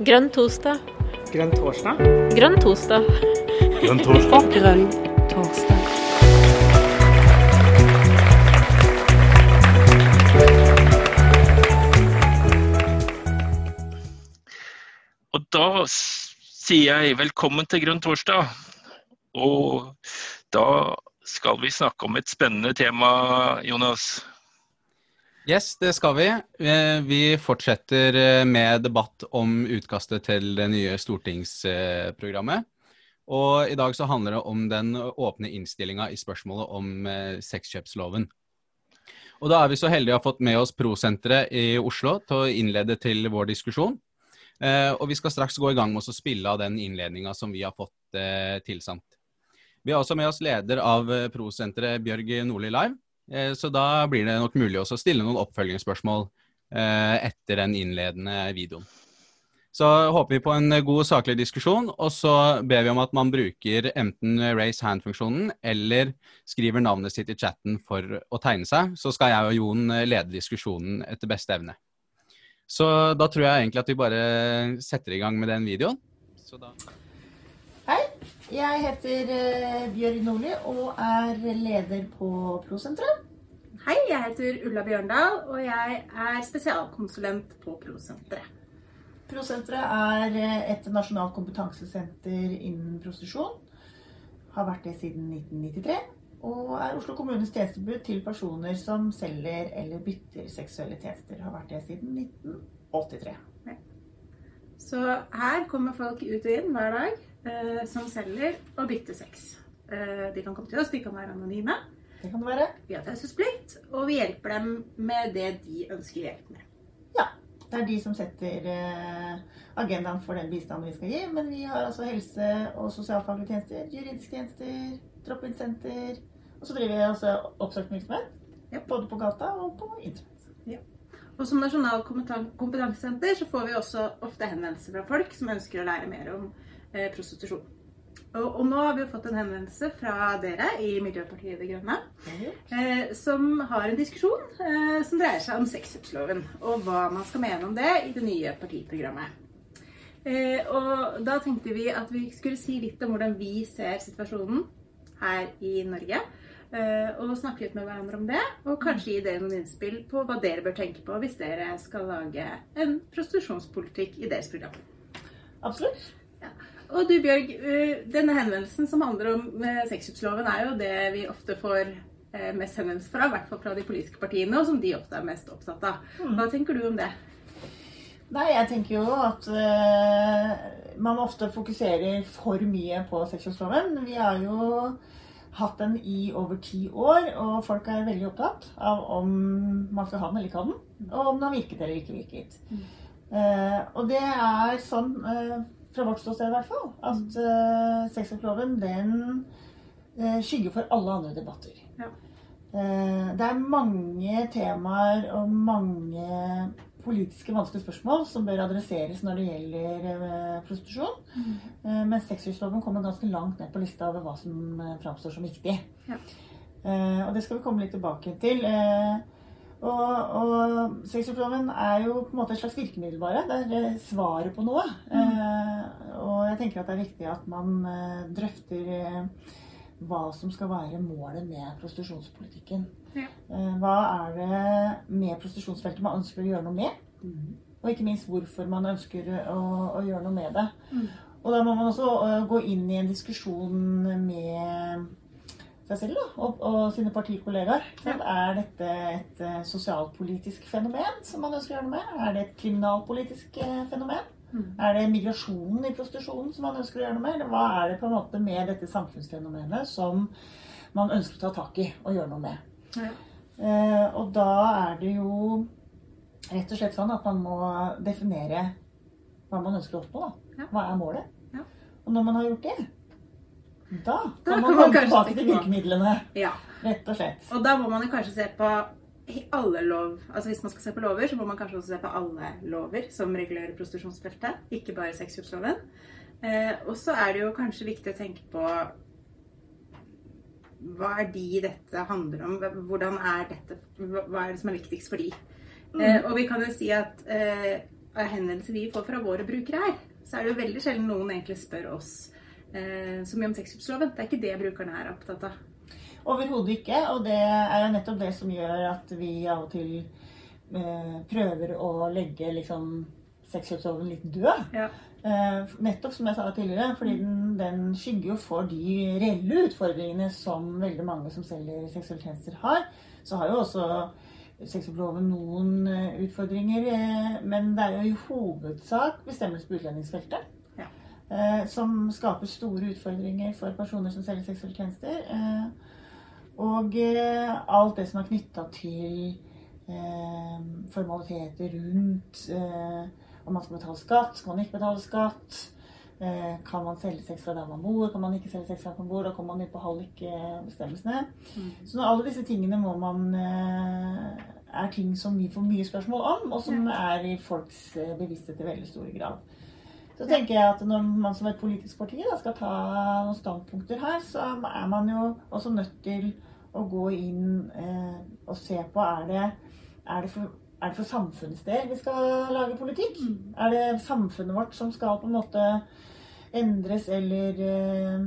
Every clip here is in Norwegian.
Grønn torsdag. Grønn torsdag? Grønn torsdag. Grønn torsdag. Grønn torsdag. Og da sier jeg velkommen til Grønn torsdag. Og da skal vi snakke om et spennende tema, Jonas. Yes, det skal vi. Eh, Vi fortsetter eh, med debatt om utkastet til det nye stortingsprogrammet. Og i dag så handler det om den åpne innstillinga i spørsmålet om eh, sexkjøpsloven. Og da er vi så heldige å ha fått med oss Prosenteret i Oslo til å innlede til vår diskusjon. Og vi skal straks gå i gang med å spille av den innledninga som vi har fått tilsendt. Vi har også med oss leder av Prosenteret, Bjørg Nordli Live. Eh, Så da blir det nok mulig også å stille noen oppfølgingsspørsmål eh, etter den innledende videoen. Så håper vi på en god saklig diskusjon, og så ber vi om at man bruker enten raise hand-funksjonen eller skriver navnet sitt i chatten for å tegne seg. Så skal jeg og Jon lede diskusjonen etter beste evne. Så da tror jeg egentlig at vi bare setter i gang med den videoen. Jeg heter eh, Bjørg Nordli og er leder på Prosenteret. Hei, jeg heter Ulla Bjørndal, og jeg er spesialkonsulent på Prosenteret. Prosenteret er eh, et nasjonalt kompetansesenter innen prostitusjon. Har vært det siden 1993. Og er Oslo kommunes tjenestetilbud til personer som selger eller bytter seksuelle tjenester. Har vært det siden 1983. Så her kommer folk ut og inn hver dag eh, som selger og bytter sex. Eh, de kan komme til oss, de kan være anonyme. Det kan det være. Vi har taushetsplikt, og vi hjelper dem med det de ønsker hjelp med. Ja. Det er de som setter eh, agendaen for den bistanden vi skal gi. Men vi har altså helse- og sosialfaglige tjenester, juridiske tjenester, drop-in-senter. Og så driver vi også oppsøkende virksomhet. Ja. Både på gata og på internett. Og som kompetan- kompetansesenter så får vi også ofte henvendelser fra folk som ønsker å lære mer om prostitusjon. Og, og nå har vi jo fått en henvendelse fra dere i Miljøpartiet De Grønne. eh, som har en diskusjon eh, som dreier seg om sexkjøpsloven, og hva man skal mene om det i det nye partiprogrammet. Eh, og da tenkte vi at vi skulle si litt om hvordan vi ser situasjonen her i Norge. eh, og snakke litt med hverandre om det, og kanskje gi dere noen innspill på hva dere bør tenke på hvis dere skal lage en prostitusjonspolitikk i deres program. Absolutt. Og du Bjørg, eh, denne henvendelsen som handler om eh, sexkjøpsloven er jo det vi ofte får eh, mest henvendelser fra, i hvert fall fra de politiske partiene, og som de ofte er mest opptatt av. Hva tenker du om det? Nei, jeg tenker jo at uh, man ofte fokuserer for mye på sexkjøpsloven. Vi har jo hatt den i over ti år, og folk er veldig opptatt av om man skal ha den eller ikke ha den, og om den har virket eller ikke virket. Uh, og det er sånn, eh, fra vårt ståsted i hvert fall, at uh, sexkjøpsloven den uh, skygger for alle andre debatter. Ja. Uh, det er mange temaer og mange politiske vanskelige spørsmål som bør adresseres når det gjelder eh, prostitusjon. Uh, men sexkjøpsloven kommer ganske langt ned på lista over hva som eh, framstår som viktig. Ja. Eh, og det skal vi komme litt tilbake til. Eh, og, og sexkjøpsloven er jo på en måte et slags virkemiddel bare. Det er eh, svaret på noe. Eh, og jeg tenker at det er viktig at man eh, drøfter eh, hva som skal være målet med prostitusjonspolitikken. Ja. Eh, hva er det med prostitusjonsfeltet man ønsker å gjøre noe med? Og ikke minst hvorfor man ønsker å, å gjøre noe med det. Og da må man også eh, gå inn i en diskusjon med seg selv da, og, og sine partikollegaer. Ja. Er dette et eh, sosialpolitisk fenomen som man ønsker å gjøre noe med? Er det et kriminalpolitisk fenomen? fenomen? Er det migrasjonen i prostitusjonen som man ønsker å gjøre noe med? Eller hva er det på en måte med dette samfunnsfenomenet som man ønsker å ta tak i og gjøre noe med? Ja. Eh, og da er det jo rett og slett sånn at man må definere hva man ønsker å oppnå. Da. Hva er målet? Ja. Og når man har gjort det, da Da kan kan man komme tilbake til virkemidlene. Ja. Rett og slett. Og da må man kanskje se på alle lov, altså Hvis man skal se på lover, så må man kanskje også se på alle lover som regulerer prostitusjonsfeltet, ikke bare sexkjøpsloven. Eh, og så er det jo kanskje viktig å tenke på hva er de dette handler om? Hvordan er dette, hva er det som er viktigst for de? Eh, og vi kan jo si at eh, henvendelser vi får fra våre brukere her, så er det jo veldig sjelden noen egentlig spør oss så mye om sexkjøpsloven. Det er ikke det brukerne er opptatt av. Overhodet ikke. Og det er jo nettopp det som gjør at vi av og til eh, prøver å legge liksom sexkjøpsloven litt død. Ja. Eh, nettopp som jeg sa tidligere, fordi den, den skygger jo for de reelle utfordringene som veldig mange som selger seksuelle tjenester har. Så har jo også sexkjøpsloven noen eh, utfordringer, eh, men det er jo i hovedsak bestemmelser på utlendingsfeltet. Eh, Som skaper store utfordringer for personer som selger seksuelle tjenester. eh, Og eh, alt det som er knytta til formaliteter rundt om man skal betale skatt, skal man ikke betale skatt. Kan man selge sex fra der man bor, kan man ikke selge sex fra man bor? Da kommer man ut på hallikbestemmelsene. Så alle disse tingene må man er ting som vi får mye spørsmål om, og som er i folks bevissthet i veldig stor grad. Så tenker jeg at når man som et politisk parti da, skal ta noen standpunkter her, så er man jo også nødt til å gå inn eh, og se på er det, er det for er det for samfunnets del vi skal lage politikk? Er det samfunnet vårt som skal på en måte endres eller eh,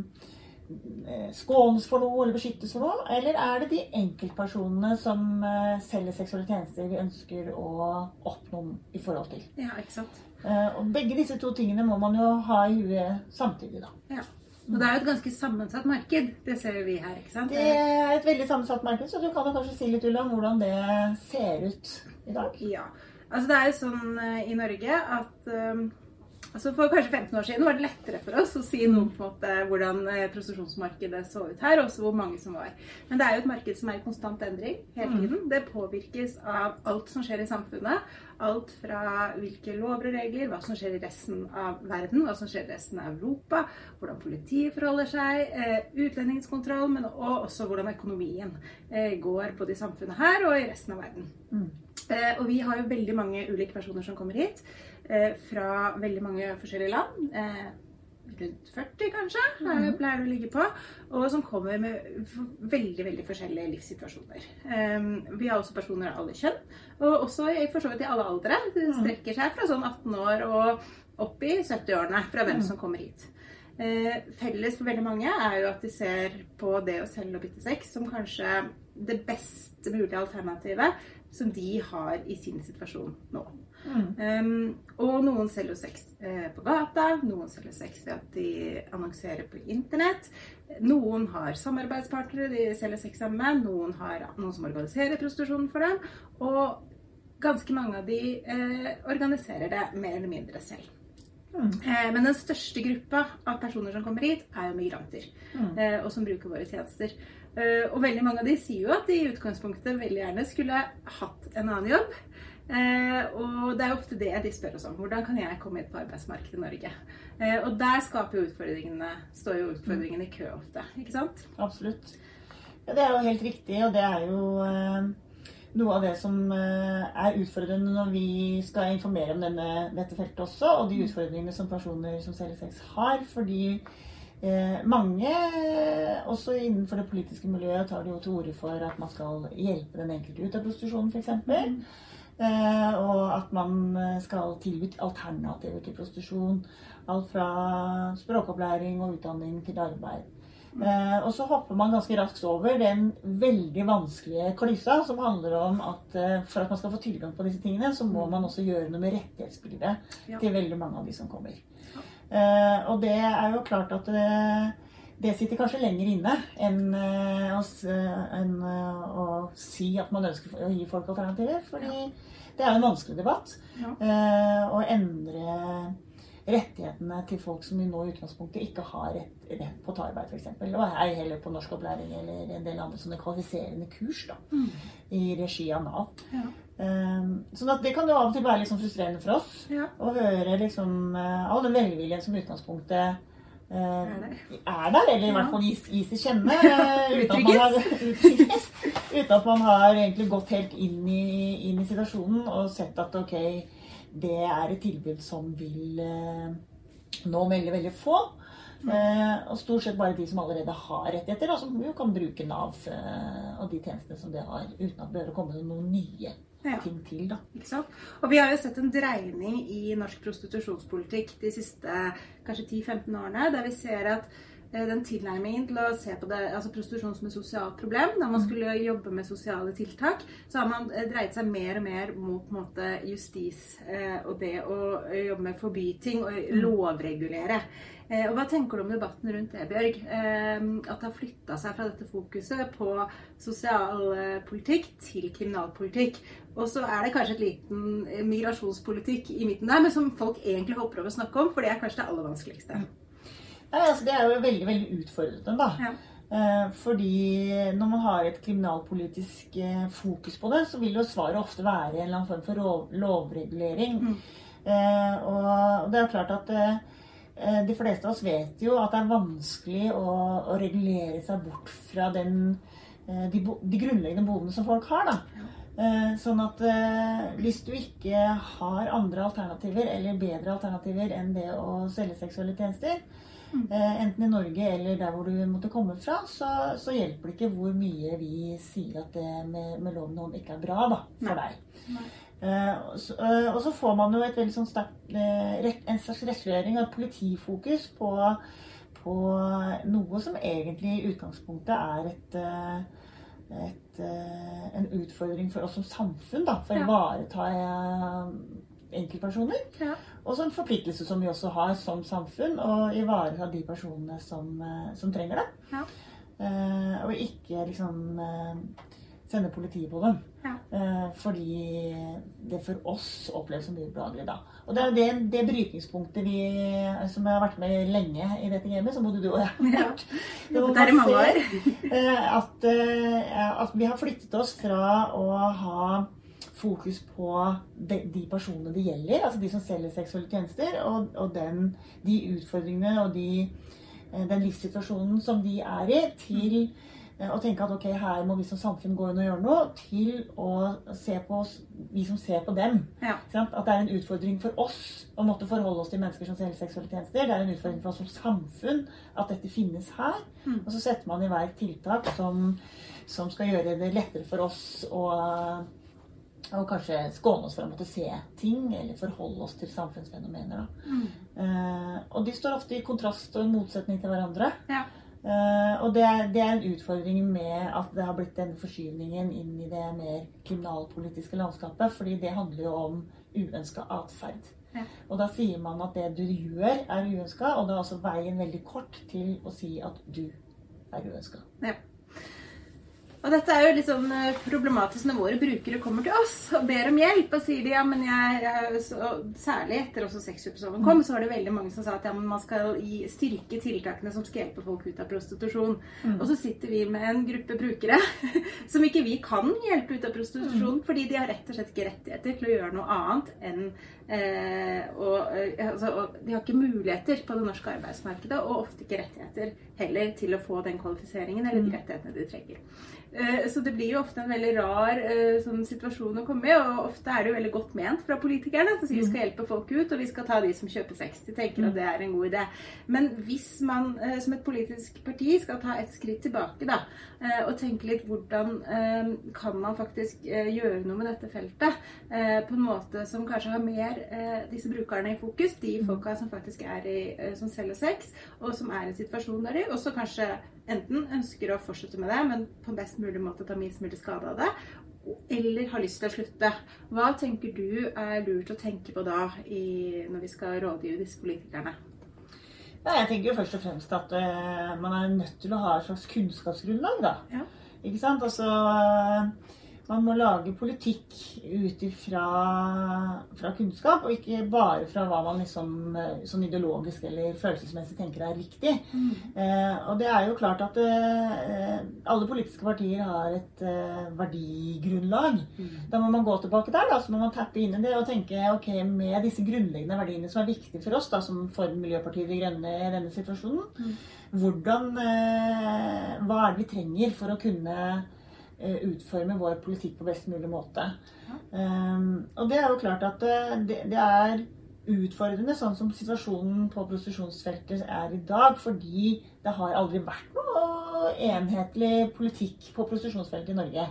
eh, skånes for noe eller beskyttes for noe? Eller er det de enkeltpersonene som eh, selger seksuelle tjenester vi ønsker å oppnå i forhold til? Ja, ikke sant. Eh, og begge disse to tingene må man jo ha i huet samtidig, da. Ja. Og det er jo et ganske sammensatt marked. Det ser vi her, ikke sant? Det er et veldig sammensatt marked, så du kan jo kanskje si litt Ulla, om hvordan det ser ut i dag? Ja. Altså det er jo sånn eh, i Norge at eh, altså For kanskje 15 år siden var det lettere for oss å si noe på en måte hvordan prostitusjonsmarkedet så ut her, og også hvor mange som var. Men det er jo et marked som er i konstant endring hele tiden. Det påvirkes av alt som skjer i samfunnet. Alt fra hvilke lover og regler, hva som skjer i resten av verden, hva som skjer i resten av Europa, hvordan politiet forholder seg, eh, utlendingskontroll, men også hvordan økonomien eh, går både i samfunnet her og i resten av verden. Mm. og vi har jo veldig mange ulike personer som kommer hit eh, fra veldig mange forskjellige land. Rundt 40 kanskje, mm. pleier det å ligge på. Og som kommer med veldig veldig forskjellige livssituasjoner. Eh, vi har også personer av alle kjønn, og også i, for så vidt i alle aldre. Det strekker seg fra sånn 18 år og opp i 70-årene fra hvem som kommer hit. Eh, felles for veldig mange er jo at de ser på det å selge og bytte sex som kanskje det beste mulige alternativet som de har i sin situasjon nå. Um, og noen selger sex eh, på gata, noen selger sex ved at de annonserer på internett. Noen har samarbeidspartnere de selger sex sammen med, noen har noen som organiserer prostitusjonen for dem. Og ganske mange av de eh, organiserer det mer eller mindre selv. Eh, Men den største gruppa av personer som kommer hit, er jo migranter. Mm. Og som bruker våre tjenester. Eh, Og veldig mange av de sier jo at de i utgangspunktet veldig gjerne skulle hatt en annen jobb. Eh, Og det er ofte det de spør oss om. Hvordan kan jeg komme hit på arbeidsmarkedet i Norge? Eh, Og der skaper jo utfordringene, står jo utfordringene i kø ofte. Ikke sant? Absolutt. Ja, det er jo helt riktig, og det er jo eh, noe av det som eh, er utfordrende når vi skal informere om denne, dette feltet også, og de utfordringene som personer som selger sex har. Fordi eh, mange, eh, også innenfor det politiske miljøet, tar det jo til orde for at man skal hjelpe den enkelte ut av prostitusjonen, f.eks. Eh, og at man eh, skal tilby alternativer til prostitusjon. Alt fra språkopplæring og utdanning til arbeid. Eh, og så hopper man ganske raskt over den veldig vanskelige klysa som handler om at for at man skal få tilgang på disse tingene, så må man også gjøre noe med rettighetsbildet til veldig mange av de som kommer. Og det er jo klart at eh, det sitter kanskje lenger inne enn eh, å, eh, enn, eh, å si at man ønsker å gi folk alternativer. Fordi det er en vanskelig debatt. Ja. Å endre rettighetene til folk som i nå i utgangspunktet ikke har rett, rett på å ta arbeid, f.eks. Og ei heller på norskopplæring eller en del andre sånne kvalifiserende kurs da, i regi av Nav. Ja. Um, sånn at det kan jo av og til være litt sånn frustrerende for oss Ja. å høre liksom all den velviljen som i utgangspunktet Er der. er eller i hvert fall gis, gis i kjenne. eh, uten, at har, uten at man har egentlig gått helt inn i, inn i situasjonen og sett at ok, det er et tilbud som vil eh, nå veldig, veldig få. Eh, og stort sett bare de som allerede har rettigheter, og som jo kan bruke Nav eh, og de tjenestene som det har, uten at det behøver å komme noen nye ja. ting til. da. Ikke sant? Og vi har jo sett en dreining i norsk prostitusjonspolitikk de siste kanskje 10-15 årene, der vi ser at den tilnærmingen til å se på det, altså prostitusjon som et sosialt problem, da man mm. skulle jobbe med sosiale tiltak, så har man eh, dreid seg mer og mer mot måte, justis eh, og det å jobbe med forbyting og mm. lovregulere. Eh, og Hva tenker du om debatten rundt det, Bjørg? Eh, at det har flytta seg fra dette fokuset på sosialpolitikk til kriminalpolitikk. Og så er det kanskje et liten eh, migrasjonspolitikk i midten der, men som folk egentlig hopper over å snakke om, for det er kanskje det aller vanskeligste. Nei, altså Det er jo veldig veldig utfordrende, da. Ja. Fordi når man har et kriminalpolitisk fokus på det, så vil jo svaret ofte være en eller annen form for lovregulering. Mm. Og det er klart at Eh, de fleste av oss vet jo at det er vanskelig å, å regulere seg bort fra den, eh, de, de, grunnleggende behovene som folk har. da. Eh, sånn at hvis du ikke har andre alternativer eller bedre alternativer enn det å selge seksuelle tjenester. Enten i Norge eller der hvor du måtte komme fra, så, så hjelper det ikke hvor mye vi sier at det med, med loven om ikke er bra da, for Nei. deg. Nei. Uh, og så får man jo et veldig sånn sterkt rett, en slags rettsliggjøring av politifokus på, på, noe som egentlig i utgangspunktet er et, eh, et, en utfordring for oss som samfunn. Da, for å ivareta enkeltpersoner. Ja. Og så en forpliktelse som vi også har som samfunn, å ivareta de personene som, som trenger det. Ja. og ikke liksom sende politiet på dem. Ja. Eh, fordi det for oss oppleves som ubehagelig da. Og det er det, det brytningspunktet vi, som har vært med lenge i dette gamet, som både du og jeg har vært. Ja. Det er i mange år. Eh, at, eh, at vi har flyttet oss fra å ha fokus på de, de, personene det gjelder, altså de som selger seksuelle tjenester, og, og den, de utfordringene og de, den livssituasjonen som de er i, til å og tenke at ok, her må vi som samfunn gå inn og gjøre noe, til å se på oss, vi som ser på dem. Ja. At det er en utfordring for oss å måtte forholde oss til mennesker som selger seksuelle tjenester. Det er en utfordring for oss som samfunn at dette finnes her. Mm. Og så setter man i verk tiltak som, som, skal gjøre det lettere for oss å og kanskje skåne oss for å måtte se ting eller forholde oss til samfunnsfenomener. Mm. Uh, og de står ofte i kontrast og i motsetning til hverandre. Ja. Uh, og det er, det er, en utfordring med at det har blitt den forskyvningen inn i det mer kriminalpolitiske landskapet. fordi det handler jo om uønska atferd. Ja. Og da sier man at det du gjør, er uønska, og da er også veien veldig kort til å si at du er uønska. Ja. Og dette er jo litt sånn eh, problematisk når våre brukere kommer til oss og ber om hjelp. Og sier de ja, men jeg, jeg så, Særlig etter også sexkjøpsloven kom, så var det veldig mange som sa at ja, men man skal gi, styrke tiltakene som skal hjelpe folk ut av prostitusjon. Mm. Og så sitter vi med en gruppe brukere som ikke vi kan hjelpe ut av prostitusjon, mm. fordi de har rett og slett ikke rettigheter til å gjøre noe annet enn og, eh, altså, og, de har ikke muligheter på det norske arbeidsmarkedet, og ofte ikke rettigheter heller til å få den kvalifiseringen eller de mm. rettighetene de trenger. Eh, så det blir jo ofte en veldig rar eh, sånn situasjon å komme i, og ofte er det jo veldig godt ment fra politikerne. Som sier vi skal mm. hjelpe folk ut, og vi skal ta de som kjøper sex. De tenker at det er en god idé. Men hvis man eh, som et politisk parti skal ta et skritt tilbake da, og tenke litt hvordan kan man faktisk gjøre noe med dette feltet på en måte som kanskje har mer disse brukerne i fokus, de mm. folka som faktisk er i, som selger sex, og som er i en situasjon der de også kanskje enten ønsker å fortsette med det, men på best mulig måte ta minst mulig skade av det, eller har lyst til å slutte. Hva tenker du er lurt å tenke på da i, når vi skal rådgive disse politikerne? Ja, jeg tenker jo først og fremst at uh, man er nødt til å ha et slags kunnskapsgrunnlag. da. Ja. Ikke sant? Altså... Man må lage politikk ut fra kunnskap, og ikke bare fra hva man liksom eh, sånn ideologisk eller følelsesmessig tenker er riktig. Mm. Eh, og det er jo klart at eh, alle politiske partier har et eh, verdigrunnlag. Mm. Da må man gå tilbake der, da, så må man tappe inn i det og tenke ok, med disse grunnleggende verdiene som er viktige for oss, da, som for Miljøpartiet De Grønne i denne situasjonen, mm. hvordan eh, Hva er det vi trenger for å kunne utforme vår politikk på best mulig måte. Um, og det er jo klart at eh, det, det, er utfordrende sånn som situasjonen på prostitusjonsfeltet er i dag, fordi det har aldri vært noe enhetlig politikk på prostitusjonsfeltet i Norge.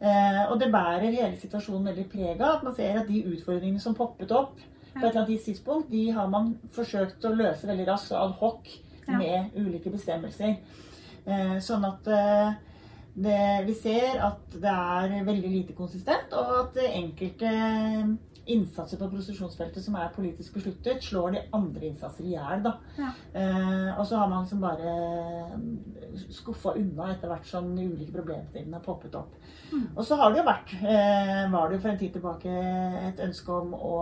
Uh, og det bærer hele situasjonen veldig preg av. At man ser at de utfordringene som poppet opp på et eller annet tidspunkt, de har man forsøkt å løse veldig raskt og ad hoc med ulike bestemmelser. Uh, sånn at eh, det, vi ser at det er veldig lite konsistent, og at enkelte innsatser på prostitusjonsfeltet som er politisk besluttet, slår de andre innsatser i hjel. Ja. Eh, og så har man liksom bare mm, skuffa unna etter hvert som de ulike problemstillingene har poppet opp. Mm. Og så har det jo vært, eh, var det for en tid tilbake et ønske om å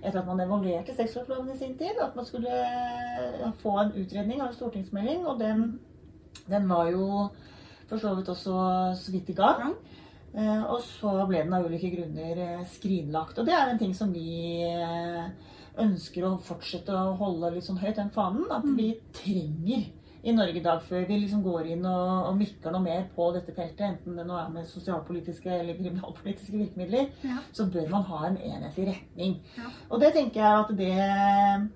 etter at man evaluerte sexkjøpsloven i sin tid, at man skulle eh, få en utredning av en stortingsmelding. Og den, den var jo for så vidt også så vidt i gang. Eh, og så ble den av ulike grunner eh, skrinlagt. Og det er en ting som vi eh, ønsker å fortsette å holde litt sånn høyt, den fanen. At Mm. vi trenger i Norge i dag, før vi liksom går inn og, og mikker noe mer på dette feltet, enten det nå er med sosialpolitiske eller kriminalpolitiske virkemidler, Ja. så bør man ha en enhetlig retning. Ja. Og det tenker jeg at det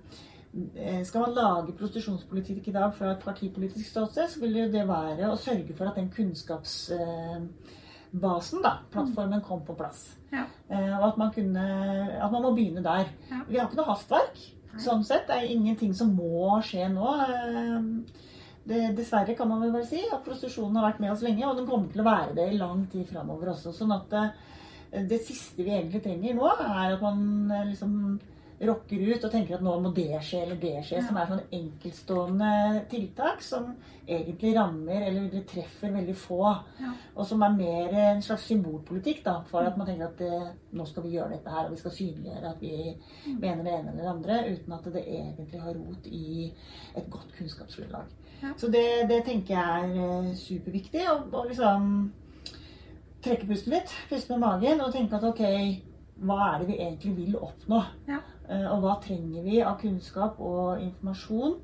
Skal man lage prostitusjonspolitikk i dag fra et partipolitisk ståsted, så vil det være å sørge for at den kunnskapsbasen, da, plattformen, kom på plass. Ja. Eh, Og at man, kunne, at man må begynne der. Ja. Vi har ikke noe hastverk. Sånn sett. Det er ingenting som må skje nå. Eh, Det, dessverre kan man vel bare si at prostitusjonen har vært med oss lenge, og den kommer til å være det i lang tid framover også. Sånn at det, det siste vi egentlig trenger nå, er at man eh, liksom rocker ut og tenker at nå må det skje eller det skje, Ja. som er sånn enkeltstående tiltak som egentlig rammer eller treffer veldig få. Ja. Og som er mer en slags symbolpolitikk da, for at man tenker at eh, nå skal vi gjøre dette her, og vi skal synliggjøre at vi Mm. mener det ene eller det andre, uten at det egentlig har rot i et godt kunnskapsgrunnlag. Ja. Så det, det tenker jeg er eh, superviktig. Og, og liksom trekke pusten litt, puste med magen og tenke at ok, hva er det vi egentlig vil oppnå? Ja. Eh, Og hva trenger vi av kunnskap og informasjon?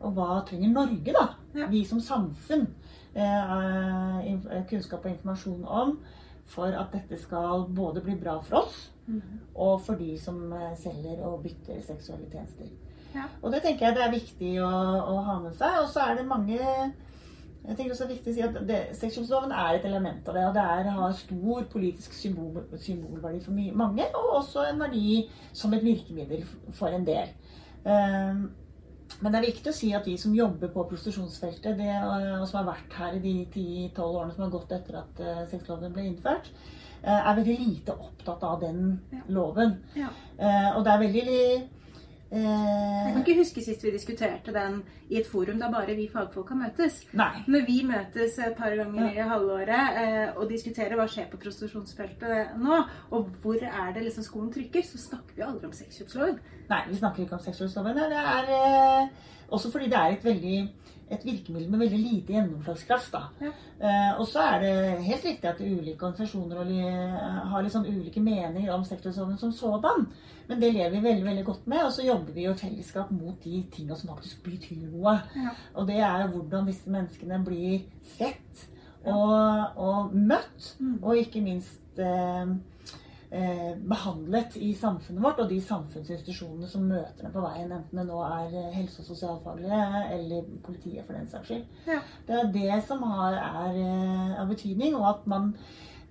Og hva trenger Norge, da? Ja. Vi som samfunn. eh, eh, kunnskap og informasjon om for at dette skal både bli bra for oss Mhm. og for de som selger og bytter seksuelle tjenester. Ja. Og det tenker jeg det er viktig å, å ha med seg. Og så er det mange jeg tenker også det er viktig å si at det, Sexkjøpsloven er et element av det. Og det er, har stor politisk symbol, symbolverdi for mange, og også en verdi som et virkemiddel for en del. Um, men det er viktig å si at de som jobber på prostitusjonsfeltet, det, og og som har vært her i de 10-12 årene som har gått etter at uh, sexloven ble innført, uh, er veldig lite opptatt av den Ja. loven. Ja. Uh, og det er veldig Jeg eh, kan ikke huske sist vi diskuterte den i et forum da bare vi fagfolk kan møtes. Nei. Når vi møtes et par ganger i halvåret eh, og diskuterer hva skjer på prostitusjonsfeltet nå, og hvor er det liksom skoen trykker, så snakker vi aldri om sexkjøpsloven. Nei, vi snakker ikke om sexkjøpsloven. Det er eh, også fordi det er et veldig et virkemiddel med veldig lite gjennomslagskraft. da. Ja. Eh, og så er det helt riktig at ulike organisasjoner har litt sånn ulike meninger om sektorloven som sådan. Men det lever vi veldig veldig godt med, og så jobber vi jo i fellesskap mot de tinga som faktisk betyr noe. Ja. Og det er jo hvordan disse menneskene blir sett og, og møtt, Mm. og ikke minst eh, eh, behandlet i samfunnet vårt, og de samfunnsinstitusjonene som møter dem på veien, enten det nå er eh, helse- og sosialfaglige eller politiet for den saks skyld. Ja. Det er det som har, er eh, av betydning, og at man,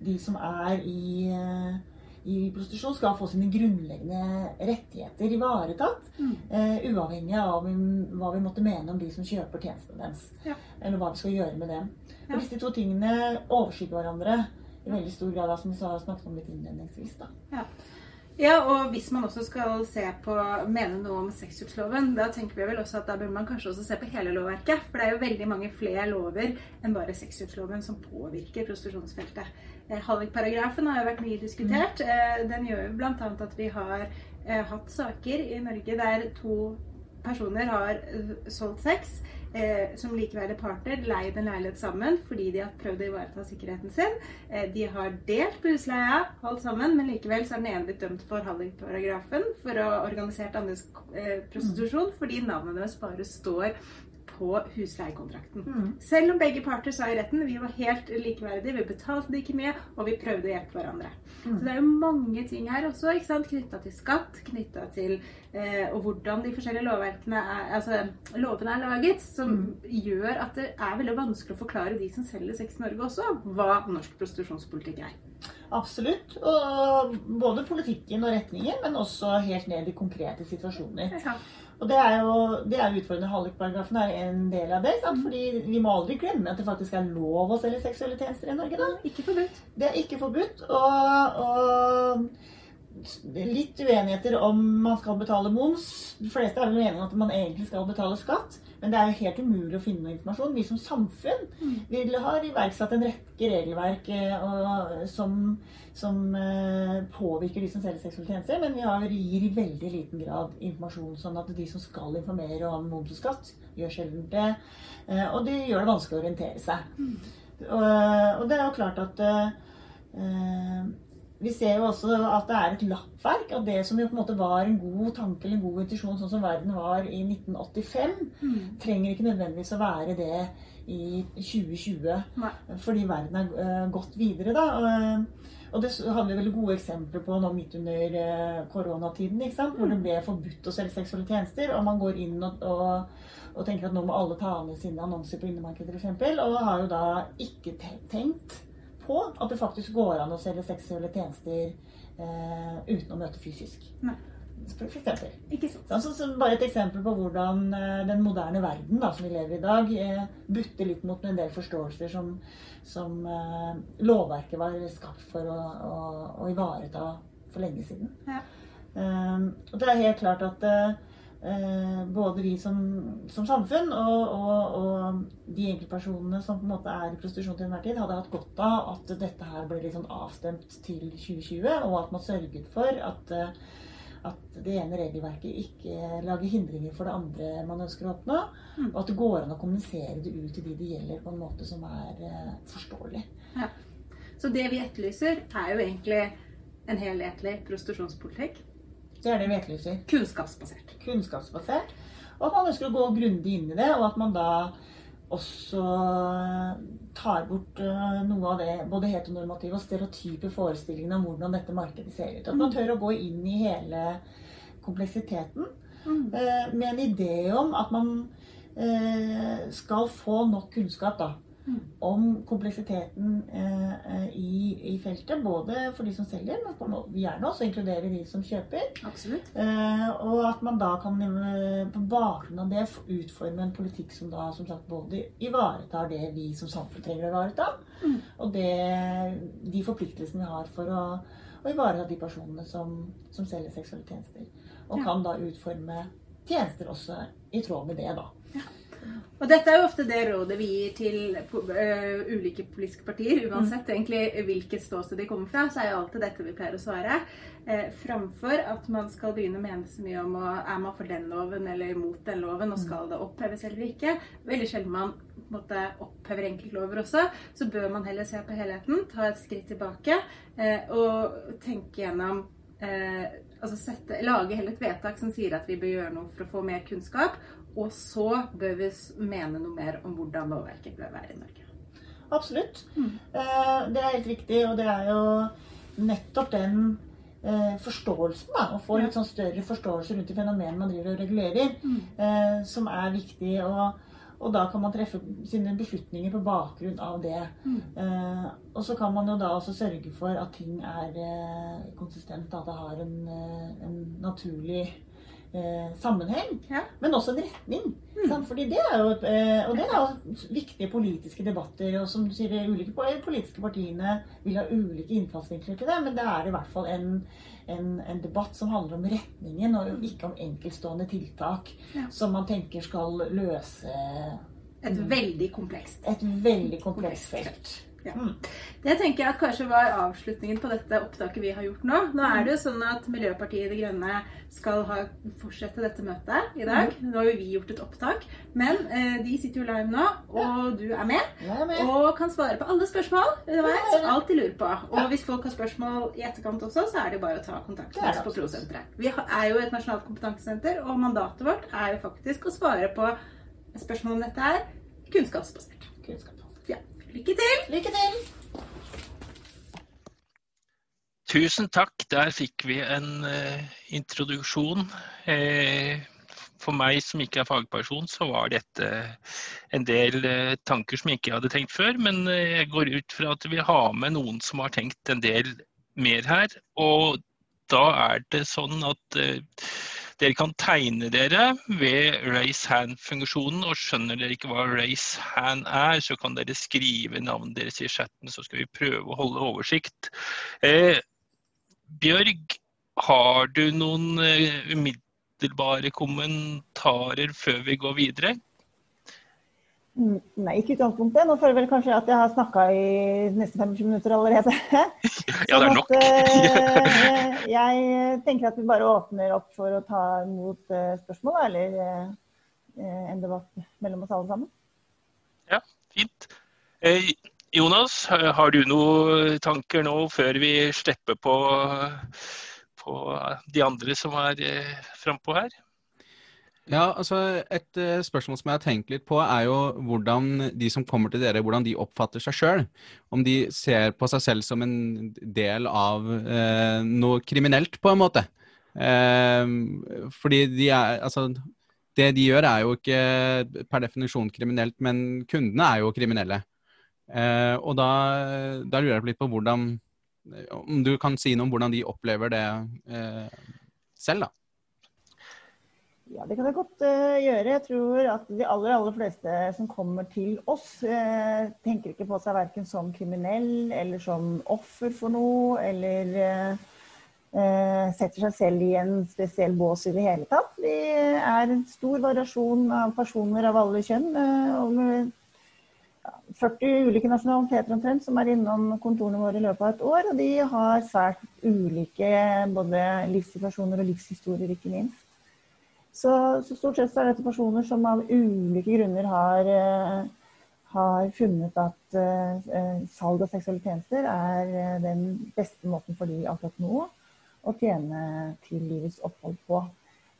de som er i eh, i prostitusjon skal få sine grunnleggende rettigheter ivaretatt. Mm. eh, uavhengig av hva vi- hva vi måtte mene om de som kjøper tjenestene deres. Ja. Eller hva vi skal gjøre med dem. For Hvis disse to tingene overskygger hverandre i veldig stor grad, som vi snakket om litt innledningsvis. da. Ja, og hvis man også skal se på, mene noe om sexkjøpsloven, da tenker vi vel også at da bør man kanskje også se på hele lovverket. For det er jo veldig mange flere lover enn bare sexkjøpsloven som påvirker prostitusjonsfeltet. Eh, Hallikparagrafen har jo vært mye diskutert. Eh, den gjør jo bl.a. at vi har eh, hatt saker i Norge der to personer har solgt sex eh, som likeverdig partner, leid en leilighet sammen fordi de har prøvd å ivareta sikkerheten sin. De har delt på husleia, holdt sammen, men likevel så er den ene blitt dømt for hallikparagrafen for å ha organisert andres prostitusjon fordi navnet deres bare står på husleiekontrakten. Mm. Selv om begge parter sa i retten vi var helt likeverdige, vi betalte det ikke mye, og vi prøvde å hjelpe hverandre. Mm. Så det er jo mange ting her også, ikke sant? knytta til skatt, knytta til eh, og hvordan de forskjellige lovverkene er, altså, lovene er laget, som Mm. gjør at det er veldig vanskelig å forklare de som selger sex i Norge også, hva norsk prostitusjonspolitikk er. Absolutt. Og både politikken og retningen, men også helt ned i konkrete situasjoner. Ja. Og det er jo, det er jo utfordrende. Hallikparagrafen er en del av det. sant? Fordi vi må aldri glemme at det faktisk er lov å selge seksuelle tjenester i Norge. da. Ikke forbudt. Det er ikke forbudt. Og, og litt uenigheter om man skal betale moms. De fleste er vel enige om at man egentlig skal betale skatt. Men det er jo helt umulig å finne noe informasjon. Vi som samfunn vi har iverksatt en rekke regelverk eh, og, som, som uh, påvirker de som selger seksuelle tjenester. Men vi har, gir i veldig liten grad informasjon, sånn at de som skal informere om moms og skatt, gjør sjelden det. Uh, og det gjør det vanskelig å orientere seg. Og, og det er jo klart at eh, vi ser jo også at det er et lappverk av det som jo på en måte var en god tanke eller en god intuisjon, sånn som verden var i 1985, trenger ikke nødvendigvis å være det i 2020. Nei. Fordi verden er uh, gått videre, da. Og, og det hadde vi veldig gode eksempler på nå midt under uh, koronatiden, ikke sant? hvor det ble forbudt å selge seksuelle tjenester. Og man går inn og, og, og tenker at nå må alle ta ned sine annonser på innemarkedet f.eks. Og har jo da ikke tenkt på at det faktisk går an å selge seksuelle tjenester eh, uten å møte fysisk. Nei. For eksempel. Ikke sant. Så, så bare et eksempel på hvordan eh, den moderne verden da, som vi lever i i dag, eh, butter litt mot en del forståelser som, som eh, lovverket var skapt for å, å, å ivareta for lenge siden. Ja. Eh, og det er helt klart at eh, både vi som, som samfunn og, og, og de enkeltpersonene som på en måte er i prostitusjon til enhver tid, hadde hatt godt av at dette her ble sånn avstemt til 2020, og at man sørget for at eh, at det ene regelverket ikke lager hindringer for det andre man ønsker å oppnå. Mm. Og at det går an å kommunisere det ut til de det gjelder, på en måte som er eh, forståelig. Så det vi etterlyser, er jo egentlig en helhetlig prostitusjonspolitikk. Det er det vi etterlyser. Kunnskapsbasert. Kunnskapsbasert. Og at man ønsker å gå grundig inn i det, og at man da også tar bort eh, noe av det både heteronormative og stereotype forestillingene om hvordan dette markedet ser ut. At man tør å gå inn i hele kompleksiteten Mm. eh, med en idé om at man eh, skal få nok kunnskap da, Mm. Om kompleksiteten eh, eh, i, i feltet. Både for de som selger, men på gjerne også inkludere de som kjøper. Absolutt. Eh, og at man da kan eh, på bakgrunn av det utforme en politikk som da som sagt både ivaretar det vi som samfunn trenger å ivareta, Mm. og det, de forpliktelsene vi har for å, å ivareta de personene som, som selger seksuelle tjenester. Og Ja. kan da utforme tjenester også i tråd med det, da. Og dette er jo ofte det rådet vi gir til uh, ulike politiske partier. Uansett egentlig hvilket ståsted de kommer fra, så er jo alltid dette vi pleier å svare. Uh, framfor at man skal begynne å mene så mye om å, er man for den loven eller imot den loven, og skal det oppheves eller ikke. Veldig sjelden man måte, opphever enkeltlover også. Så bør man heller se på helheten, ta et skritt tilbake uh, og tenke gjennom altså sette, Lage heller et vedtak som sier at vi bør gjøre noe for å få mer kunnskap. Og så bør vi mene noe mer om hvordan lovverket bør være i Norge. Absolutt. Mm. Eh, det er helt riktig, og det er jo nettopp den eh, forståelsen, da, å få litt sånn større forståelse rundt de fenomenene man driver og regulerer, Mm. eh, som er viktig. Og, og da kan man treffe sine beslutninger på bakgrunn av det. Mm. Og så kan man jo da også sørge for at ting er konsistent, at det har en, en naturlig eh, sammenheng, Ja. men også en retning. Mm. Fordi det er jo, eh, og det er jo viktige politiske debatter. Og som du sier, de ulike politiske partiene vil ha ulike innfallsvinkler til det, men det er i hvert fall en, en, en debatt som handler om retningen, og ikke om enkeltstående tiltak Ja. som man tenker skal løse Et Mm. veldig komplekst. et veldig komplekst felt. Ja. Mm. Det tenker jeg at kanskje var avslutningen på dette opptaket vi har gjort nå. Nå er det jo sånn at Miljøpartiet De Grønne skal ha, fortsette dette møtet i dag. Nå har jo vi gjort et opptak. Men eh, de sitter jo live nå, og du er med. Er med. Og kan svare på alle spørsmål underveis. Alt de lurer på. Og hvis folk har spørsmål i etterkant også, så er det jo bare å ta kontakt med oss på. Prosenteret. Vi er jo et nasjonalt kompetansesenter, og mandatet vårt er jo faktisk å svare på spørsmål om dette er kunnskapsbasert. Kunnskapsbasert. Lykke til! Lykke til! Tusen takk. Der fikk vi en uh, introduksjon. Uh, for meg som ikke er fagperson, så var dette en del uh, tanker som jeg ikke hadde tenkt før. Men jeg går ut fra at vi har med noen som har tenkt en del mer her. Og da er det sånn at dere kan tegne dere ved raise hand-funksjonen, og skjønner dere ikke hva raise hand er, så kan dere skrive navnet deres i chatten, så skal vi prøve å holde oversikt. Eh, Bjørg, har du noen uh, umiddelbare kommentarer før vi går videre? Nei, ikke utgangspunktet. Nå føler jeg vel kanskje at jeg har snakka i nesten 25 minutter allerede. ja, det er nok. At, uh, jeg tenker at vi bare åpner opp for å ta imot uh, spørsmål, eller en debatt mellom oss alle sammen. Ja, fint. Jonas, har du noen tanker nå før vi slipper på, på de andre som er eh, frampå her? Ja, altså Et uh, spørsmål som jeg har tenkt litt på, er jo hvordan de som kommer til dere, hvordan de oppfatter seg sjøl. Om de ser på seg selv som en del av uh, noe kriminelt, på en måte. Uh, fordi de er Altså, det de gjør er jo ikke per definisjon kriminelt, men kundene er jo kriminelle. Og da, da, lurer jeg litt på hvordan Om du kan si noe om hvordan de opplever det selv, da? Ja, det kan jeg godt uh, gjøre. Jeg tror at de aller, aller fleste som kommer til oss, uh, tenker ikke på seg verken som kriminell eller som offer for noe, eller uh, setter seg selv i en spesiell bås i det hele tatt. Vi er en stor variasjon av personer av alle kjønn. og med 40 ulike nasjonaliteter omtrent som er innom kontorene våre i løpet av et år. Og de har svært ulike både livssituasjoner og livshistorier, ikke minst. Så, så, stort sett er dette personer som av ulike grunner har, uh, har funnet at uh, salg av seksuelle tjenester er den beste måten for de akkurat nå å tjene til livets opphold på.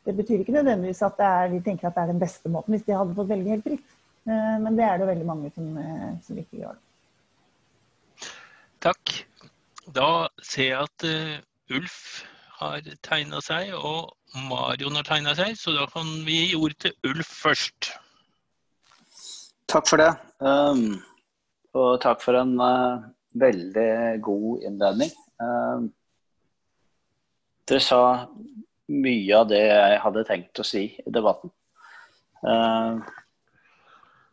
Det betyr ikke nødvendigvis at er, de tenker at det er den beste måten hvis de hadde fått velge helt fritt. Eh, men det er det veldig mange som, eh, som ikke gjør. Takk. Da ser jeg at Ulf har tegna seg, og Marion har tegna seg, så da kan vi gi ord til Ulf først. Takk for det. Um, og takk for en uh, veldig god innledning. Um, dere sa mye av det jeg hadde tenkt å si i debatten. Uh,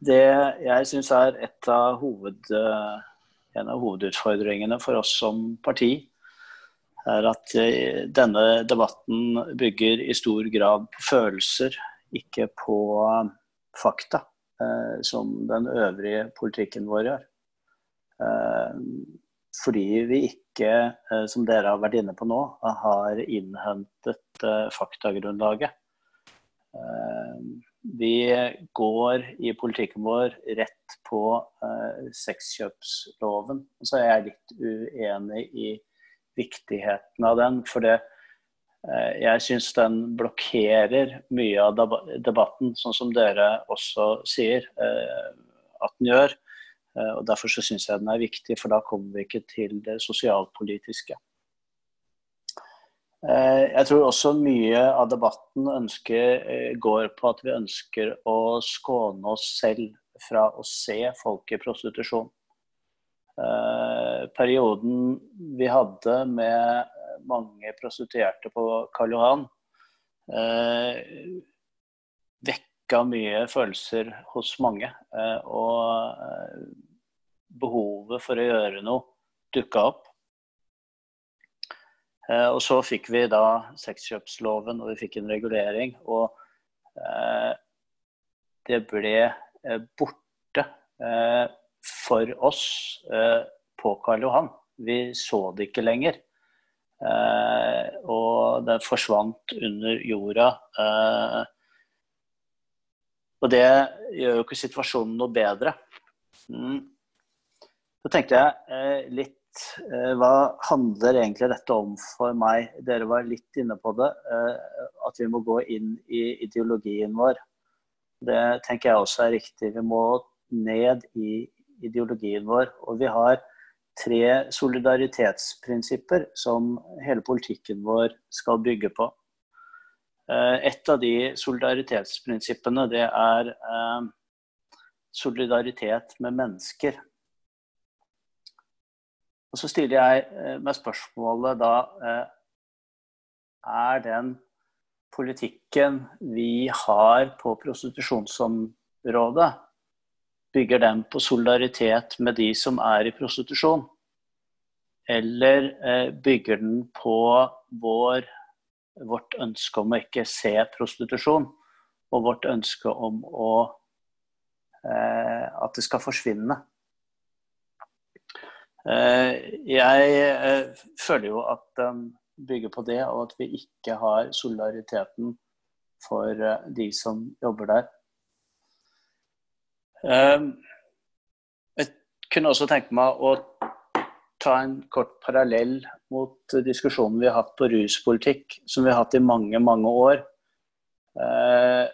det jeg syns er av hoved, uh, en av hovedutfordringene for oss som parti, er at eh, denne debatten bygger i stor grad på følelser, ikke på eh, fakta, som den øvrige politikken vår gjør. Fordi vi ikke, som dere har vært inne på nå, har innhentet faktagrunnlaget. Vi går i politikken vår rett på sexkjøpsloven. Så er jeg litt uenig i viktigheten av den. For det, uh, jeg syns den blokkerer mye av debatten, sånn som dere også sier uh, at den gjør. og Derfor så syns jeg den er viktig, for da kommer vi ikke til det sosialpolitiske. Eh, jeg tror også mye av debatten ønsker, eh, går på at vi ønsker å skåne oss selv fra å se folk i prostitusjon. Eh, perioden vi hadde med mange prostituerte på Karl Johan, vekka mye følelser hos mange. Og behovet for å gjøre noe dukka opp. Eh, og så fikk vi da sexkjøpsloven, og vi fikk en regulering. Og eh, det ble eh, borte eh, for oss eh, på Karl Johan. Vi så det ikke lenger. Eh, og det forsvant under jorda. og det gjør jo ikke situasjonen noe bedre. Mm. Så tenkte jeg litt Eh, hva handler egentlig dette om for meg? Dere var litt inne på det. Eh, at vi må gå inn i ideologien vår. Det tenker jeg også er riktig. Vi må ned i ideologien vår. Og vi har tre solidaritetsprinsipper som hele politikken vår skal bygge på. Eh, et av de solidaritetsprinsippene det er eh, solidaritet med mennesker. Og Så stiller jeg eh, meg spørsmålet da Er den politikken vi har på prostitusjonsområdet, bygger den på solidaritet med de som er i prostitusjon? Eller bygger den på vår vårt ønske om å ikke se prostitusjon, og vårt ønske om å, eh, at det skal forsvinne. Eh, jeg eh, føler jo at den bygger på det, og at vi ikke har solidariteten for eh, de som jobber der. Eh, jeg kunne også tenke meg å ta en kort parallell mot diskusjonen vi har hatt på ruspolitikk, som vi har hatt i mange, mange år. Eh,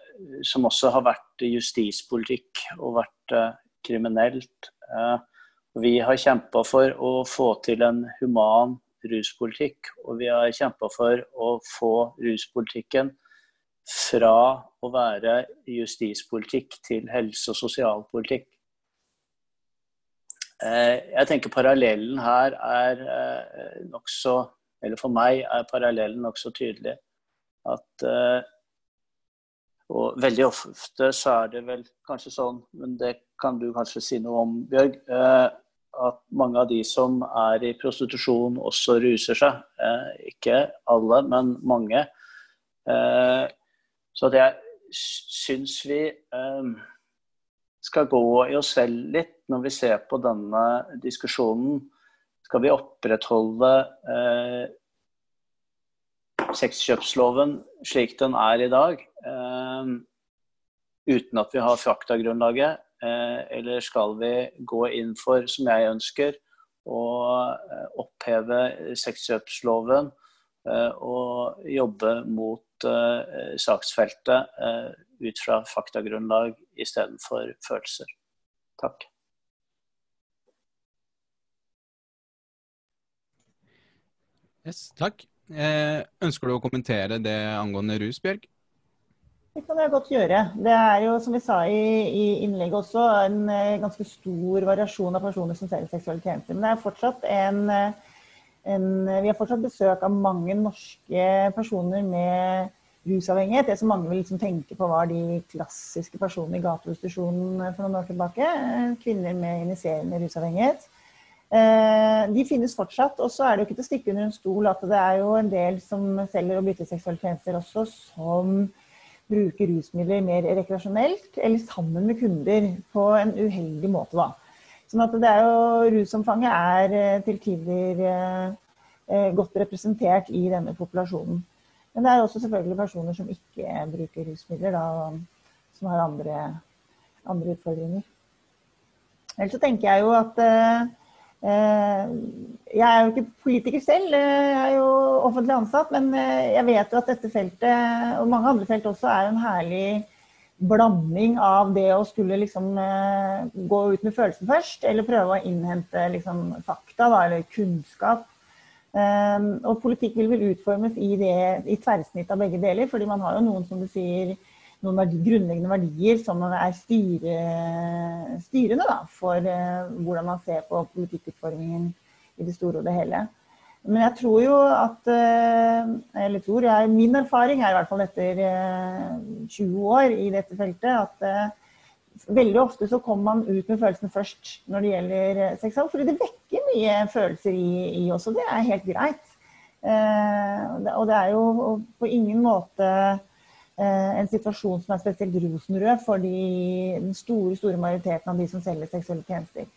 som også har vært justispolitikk og vært eh, kriminelt. Eh, vi har kjempa for å få til en human ruspolitikk, og vi har kjempa for å få ruspolitikken fra å være justispolitikk til helse- og sosialpolitikk. Eh, jeg tenker parallellen her er eh, nokså Eller for meg er parallellen nokså tydelig. At eh, Og veldig ofte så er det vel kanskje sånn, men det kan du kanskje si noe om, Bjørg, at mange av de som er i prostitusjon, også ruser seg. Ikke alle, men mange. Så det syns vi skal gå i oss selv litt når vi ser på denne diskusjonen. Skal vi opprettholde eh, sexkjøpsloven slik den er i dag, eh, uten at vi har faktagrunnlaget? Eh, eller skal vi gå inn for, som jeg ønsker, å eh, oppheve sexkjøpsloven og jobbe mot eh, saksfeltet ut fra faktagrunnlag istedenfor følelser. Takk. Yes, takk. Eh, ønsker du å kommentere det angående rus, Bjørg? Det kan jeg godt gjøre. Det er jo, som vi sa i, i innlegget også, en eh, ganske stor variasjon av personer som selger seksuelle tjenester. Men det er fortsatt en, eh, en Vi har fortsatt besøk av mange norske personer med rusavhengighet. Det som mange vil liksom tenke på var de klassiske personene i gateprostitusjonen for noen år tilbake. Kvinner med initierende rusavhengighet. Eh, de finnes fortsatt. Og så er det jo ikke til å stikke under en stol at det er jo en del som selger og bytter seksuelle tjenester også, som bruker rusmidler mer rekreasjonelt eller sammen med kunder på en uheldig måte, da. Sånn at det er jo Rusomfanget er eh, til tider eh, godt representert i denne populasjonen. Men det er også selvfølgelig personer som ikke bruker rusmidler, da, som har andre, andre utfordringer. Ellers så tenker jeg jo at eh, Jeg er jo ikke politiker selv, eh, jeg er jo offentlig ansatt, men eh, jeg vet jo at dette feltet, og mange andre felt også, er en herlig blanding av det å skulle liksom eh, gå ut med følelsen først, eller prøve å innhente liksom, fakta da, eller kunnskap Um, og politikk vil vel utformes i, det, i tverrsnitt av begge deler, fordi man har jo noen som du sier, noen verdi, grunnleggende verdier som er styre, styrende da, for uh, hvordan man ser på politikkutformingen i det store og det hele. Men jeg tror jo at uh, Eller tror jeg, min erfaring er i hvert fall etter uh, eh, 20 år i dette feltet at veldig ofte så kommer man ut med følelsene først når det gjelder eh, sex. Fordi det vekker mye følelser i, i oss, og det er helt greit. Eh, og det er jo på ingen måte eh, en situasjon som er spesielt rosenrød for de, den store store majoriteten av de som selger seksuelle tjenester.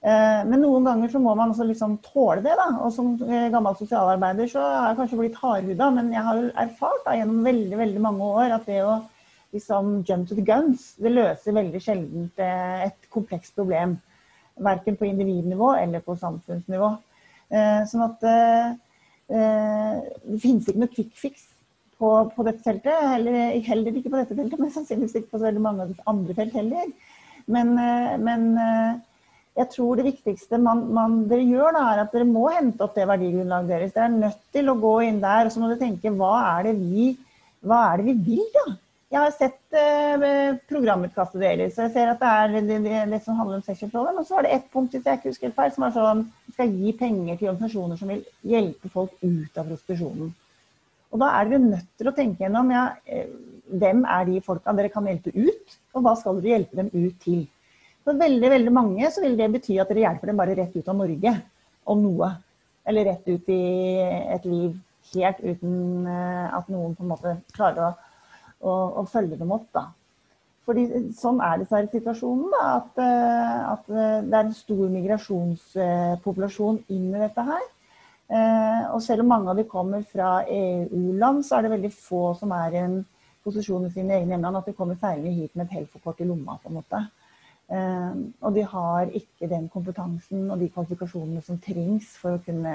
Eh, men noen ganger så må man også liksom tåle det. da, og Som eh, gammel sosialarbeider så har jeg kanskje blitt hardhuda, men jeg har jo erfart da, gjennom veldig veldig mange år at det å liksom jump to the guns. Det løser veldig sjelden eh, et komplekst problem. Verken på individnivå eller på samfunnsnivå. Sånn at det finnes ikke noe quick fix på, på dette feltet. Heller, heller, ikke på dette feltet, men sannsynligvis ikke på så veldig mange andre felt heller. Men, men jeg tror det viktigste man, man, dere gjør, da, er at dere må hente opp det verdigrunnlaget deres. Dere er nødt til å gå inn der og så må dere tenke hva er det vi, er det vi vil, da? Jeg har sett eh, programutkastet deres, og jeg ser at det er det, det, det som handler om sexkjøpsloven. Og så var det ett punkt hvis jeg ikke husker helt feil, som var sånn skal gi penger til organisasjoner som vil hjelpe folk ut av prostitusjonen. Og da er dere nødt til å tenke gjennom ja, eh, hvem er de folka dere kan hjelpe ut, og hva skal dere hjelpe dem ut til. For veldig veldig mange så vil det bety at dere hjelper dem bare rett ut av Norge, om noe. Eller rett ut i et liv helt uten eh, at noen på en måte klarer å å, å følge dem opp. da. Fordi Sånn er dessverre situasjonen. da, at, eh, at, eh, det er en stor migrasjonspopulasjon inn i dette her. Og selv om mange av de kommer fra EU-land, så er det veldig få som er i en posisjon i sine egne hjemland at de kommer ferdig hit med et Helfo-kort i lomma. på en måte. Og de har ikke den kompetansen og de kvalifikasjonene som trengs for å kunne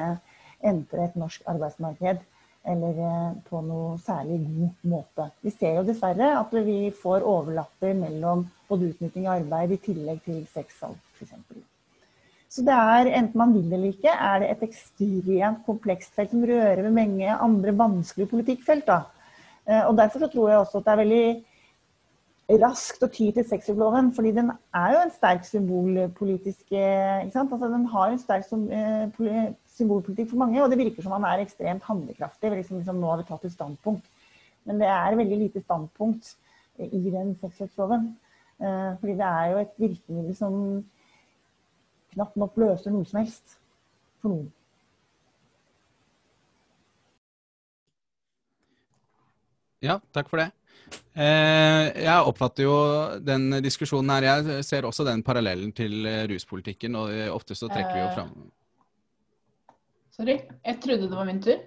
entre et norsk arbeidsmarked eller eh, på noe særlig god måte. Vi ser jo dessverre at vi får overlapper mellom både utnytting av arbeid i tillegg til sexsalg f.eks. Så det er, enten man vil eller ikke, er det et ekstremt komplekst felt som rører ved mange andre vanskelige politikkfelt. Da. Eh, og Derfor så tror jeg også at det er veldig raskt å ty til sexyloven, fordi den er jo en sterk symbolpolitisk altså, Den har en sterk eh, symbolpolitikk for mange, og det virker som han er ekstremt handlekraftig. Liksom, liksom, nå har vi tatt et standpunkt. Men det er veldig lite standpunkt i den sexkjøpsloven. Eh, fordi det er jo et virkemiddel som knapt nok løser noe som helst for noen. Ja, takk for det. Eh, jeg oppfatter jo den diskusjonen her. Jeg ser også den parallellen til ruspolitikken. Og ofte så trekker vi jo fram Sorry, jeg trodde det var min tur.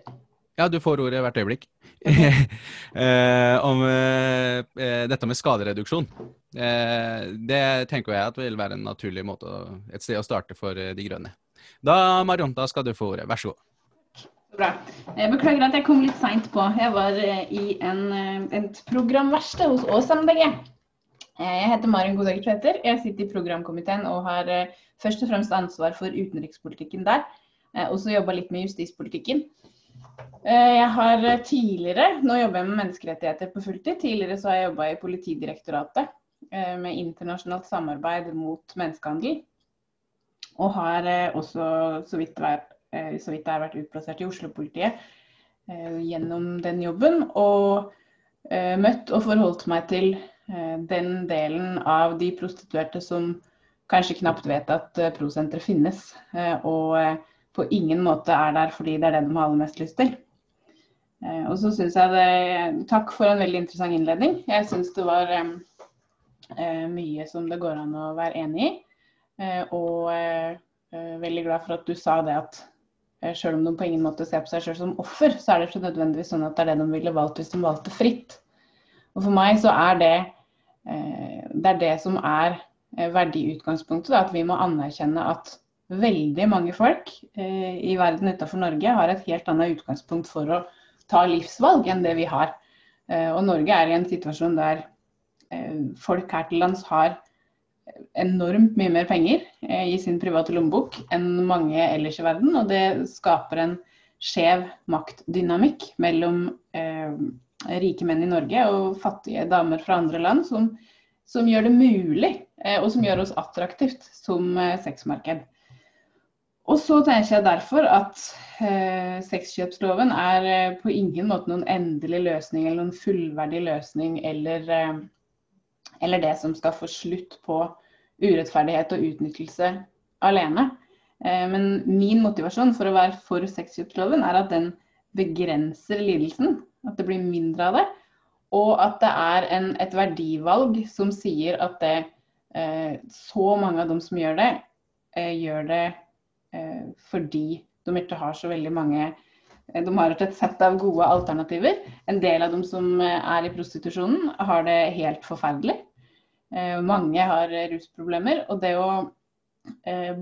Ja, du får ordet hvert øyeblikk. eh, om eh, dette med skadereduksjon. Eh, det tenker jeg at vil være en naturlig måte, et sted å starte for eh, De grønne. Da, Marionta, skal du få ordet. Vær så god. Bra. Jeg beklager at jeg kom litt seint på. Jeg var eh, i en, eh, et programverksted hos Ås MDG. Jeg heter Marion Godegger Tveter. Jeg sitter i programkomiteen og har først og fremst ansvar for utenrikspolitikken der. Og også jobba litt med justispolitikken. Eh, jeg har tidligere, Nå jobber jeg med menneskerettigheter på fulltid. Tidligere så har jeg jobba i Politidirektoratet eh, med internasjonalt samarbeid mot menneskehandel. Og har også, så vidt, vært, så vidt jeg har vært utplassert i Oslo-politiet gjennom den jobben. Og møtt og forholdt meg til den delen av de prostituerte som kanskje knapt vet at prosenteret finnes. Og på ingen måte er der fordi det er det de har aller mest lyst til. Eh, og så syns jeg det Takk for en veldig interessant innledning. Jeg syns det var eh, mye som det går an å være enig i. Eh, og veldig glad for at du sa det at selv om de på ingen måte ser på seg selv som offer, så er det ikke nødvendigvis sånn at det er det de ville valgt hvis de valgte fritt. Og for meg så er det det er det som er verdiutgangspunktet. At vi må anerkjenne at veldig mange folk eh, i verden utenfor Norge har et helt annet utgangspunkt for å ta livsvalg enn det vi har. Eh, og Norge er i en situasjon der eh, folk her til lands har enormt mye mer penger eh, i sin private lommebok enn mange ellers i verden. Og det skaper en skjev maktdynamikk mellom eh, rike menn i Norge og fattige damer fra andre land, som, som gjør det mulig, eh, og som gjør oss attraktivt som sexmarked. Og så tenker jeg derfor at eh, sexkjøpsloven er eh, på ingen måte noen endelig løsning eller noen fullverdig løsning eller, eh, eller, det som skal få slutt på urettferdighet og utnyttelse alene. Eh, men min motivasjon for å være for sexkjøpsloven er at den begrenser lidelsen. At det blir mindre av det. Og at det er en, et verdivalg som sier at det, eh, så mange av dem som gjør det, eh, gjør det fordi de ikke har så veldig mange de har et sett av gode alternativer. En del av dem som er i prostitusjonen, har det helt forferdelig. Mange har rusproblemer. Og det å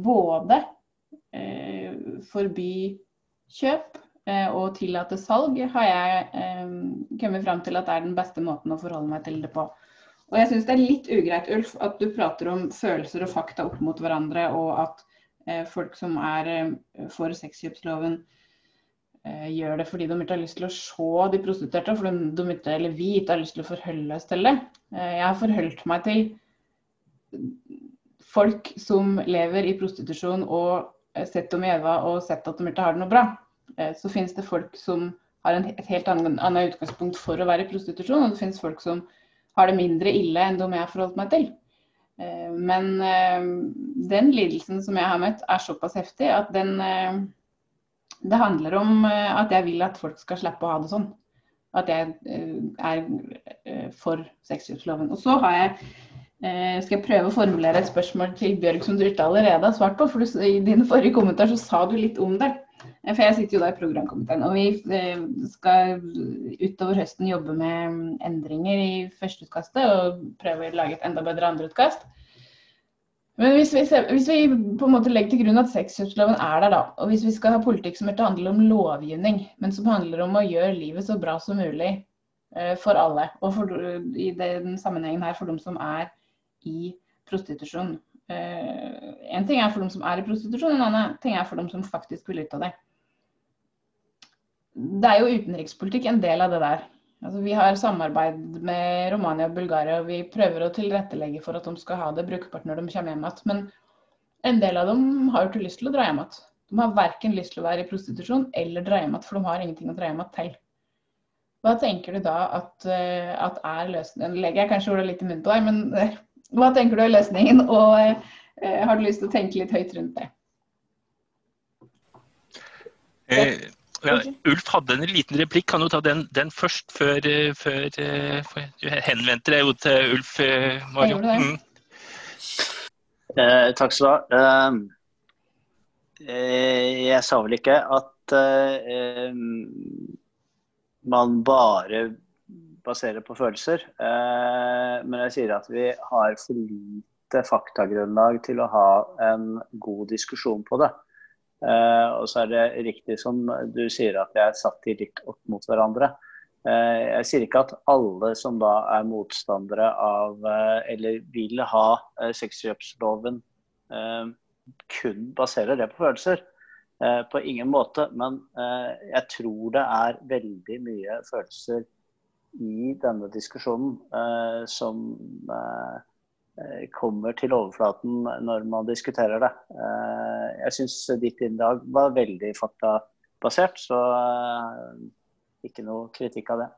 både forby kjøp eh, og tillate salg, har jeg eh, kommet fram til at det er den beste måten å forholde meg til det på. Og jeg syns det er litt ugreit, Ulf, at du prater om følelser og fakta opp mot hverandre, og at eh, folk som er eh, for sexkjøpsloven eh, gjør det fordi de ikke har lyst til å se de prostituerte, for de ikke, eller vi ikke har lyst til å forholde oss til det. Eh, jeg har forholdt meg til folk som lever i prostitusjon og sett dem i øynene og sett at de ikke har det noe bra. Eh, så finnes det folk som har et helt annet utgangspunkt for å være i prostitusjon, og det finnes folk som har det mindre ille enn de jeg har forholdt meg til. Eh, men eh, den lidelsen som jeg har møtt, er såpass heftig at den eh, Det handler om at jeg vil at folk skal slippe å ha det sånn. At jeg er for sexkjøpsloven. Og så har jeg skal jeg prøve å formulere et spørsmål til Bjørg som du ikke allerede har svart på. for I din forrige kommentar så sa du litt om det. For jeg sitter jo da i programkomiteen. Og vi eh, skal utover høsten jobbe med endringer i førsteutkastet og prøve å lage et enda bedre andreutkast. Men hvis vi, hvis vi, på en måte legger til grunn at sexkjøpsloven er der, da, og hvis vi skal ha politikk som ikke handler om lovgivning, men som handler om å gjøre livet så bra som mulig uh, for alle, og for, i den sammenhengen her for dem som er i prostitusjon. Uh, en ting er for dem som er i prostitusjon, en annen ting er for dem som faktisk vil ut av det det er jo utenrikspolitikk en del av det der. Altså, vi har samarbeid med Romania og Bulgaria, og vi prøver å tilrettelegge for at de skal ha det brukbart når de kommer hjem igjen. Men en del av dem har jo ikke lyst til å dra hjem igjen. De har verken lyst til å være i prostitusjon eller dra hjem igjen, for de har ingenting å dra hjem igjen til. Hva tenker du da at, eh, at er løsningen? Legger jeg kanskje ordet litt i munnen på deg, men eh, hva tenker du er løsningen? Og eh, har du lyst til å tenke litt høyt rundt det? Eh, ja, Ulf hadde en liten replikk. Kan du ta den, den først, før, eh, før, eh, før, du henvendte deg jo til Ulf eh, Mario? Mm. Eh, takk skal du ha. Eh, jeg sa vel ikke at eh, man bare baserer på følelser. men jeg sier at vi har for lite faktagrunnlag til å ha en god diskusjon på det. Uh, og så er det riktig som du sier at jeg satt de litt opp mot hverandre. Uh, jeg sier ikke at alle som da er motstandere av uh, eller vil ha sexkjøpsloven, kun baserer det på følelser. på ingen måte. Men jeg tror det er veldig mye følelser i denne diskusjonen som kommer til overflaten når man diskuterer det. Eh, jeg syns ditt innlag var veldig faktabasert, så eh, ikke noe kritikk av det.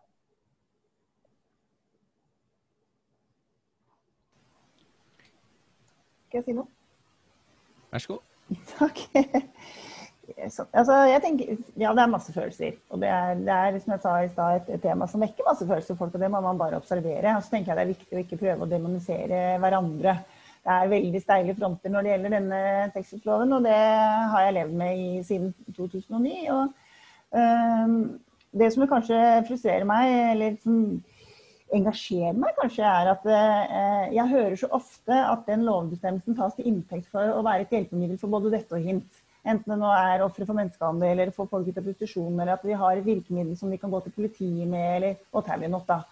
Skal jeg si noe? Vær så god. Takk. Altså, jeg tenker, ja, det er masse følelser. Og det er, det er som jeg sa i stad, et, tema som vekker masse følelser for folk, og det må man bare observere. Og så tenker jeg det er viktig å ikke prøve å demonisere hverandre. Det er veldig steile fronter når det gjelder denne sexloven, og det har jeg levd med i, siden 2009. Og, um, det som kanskje frustrerer meg, eller som engasjerer meg, kanskje, er at uh, jeg hører så ofte at den lovbestemmelsen tas til inntekt for å være et hjelpemiddel for både dette og hint. Enten det nå er ofre for menneskehandel eller for folk ut av prostitusjon, eller at vi har et virkemiddel som vi kan gå til politiet med, eller whatever not, da.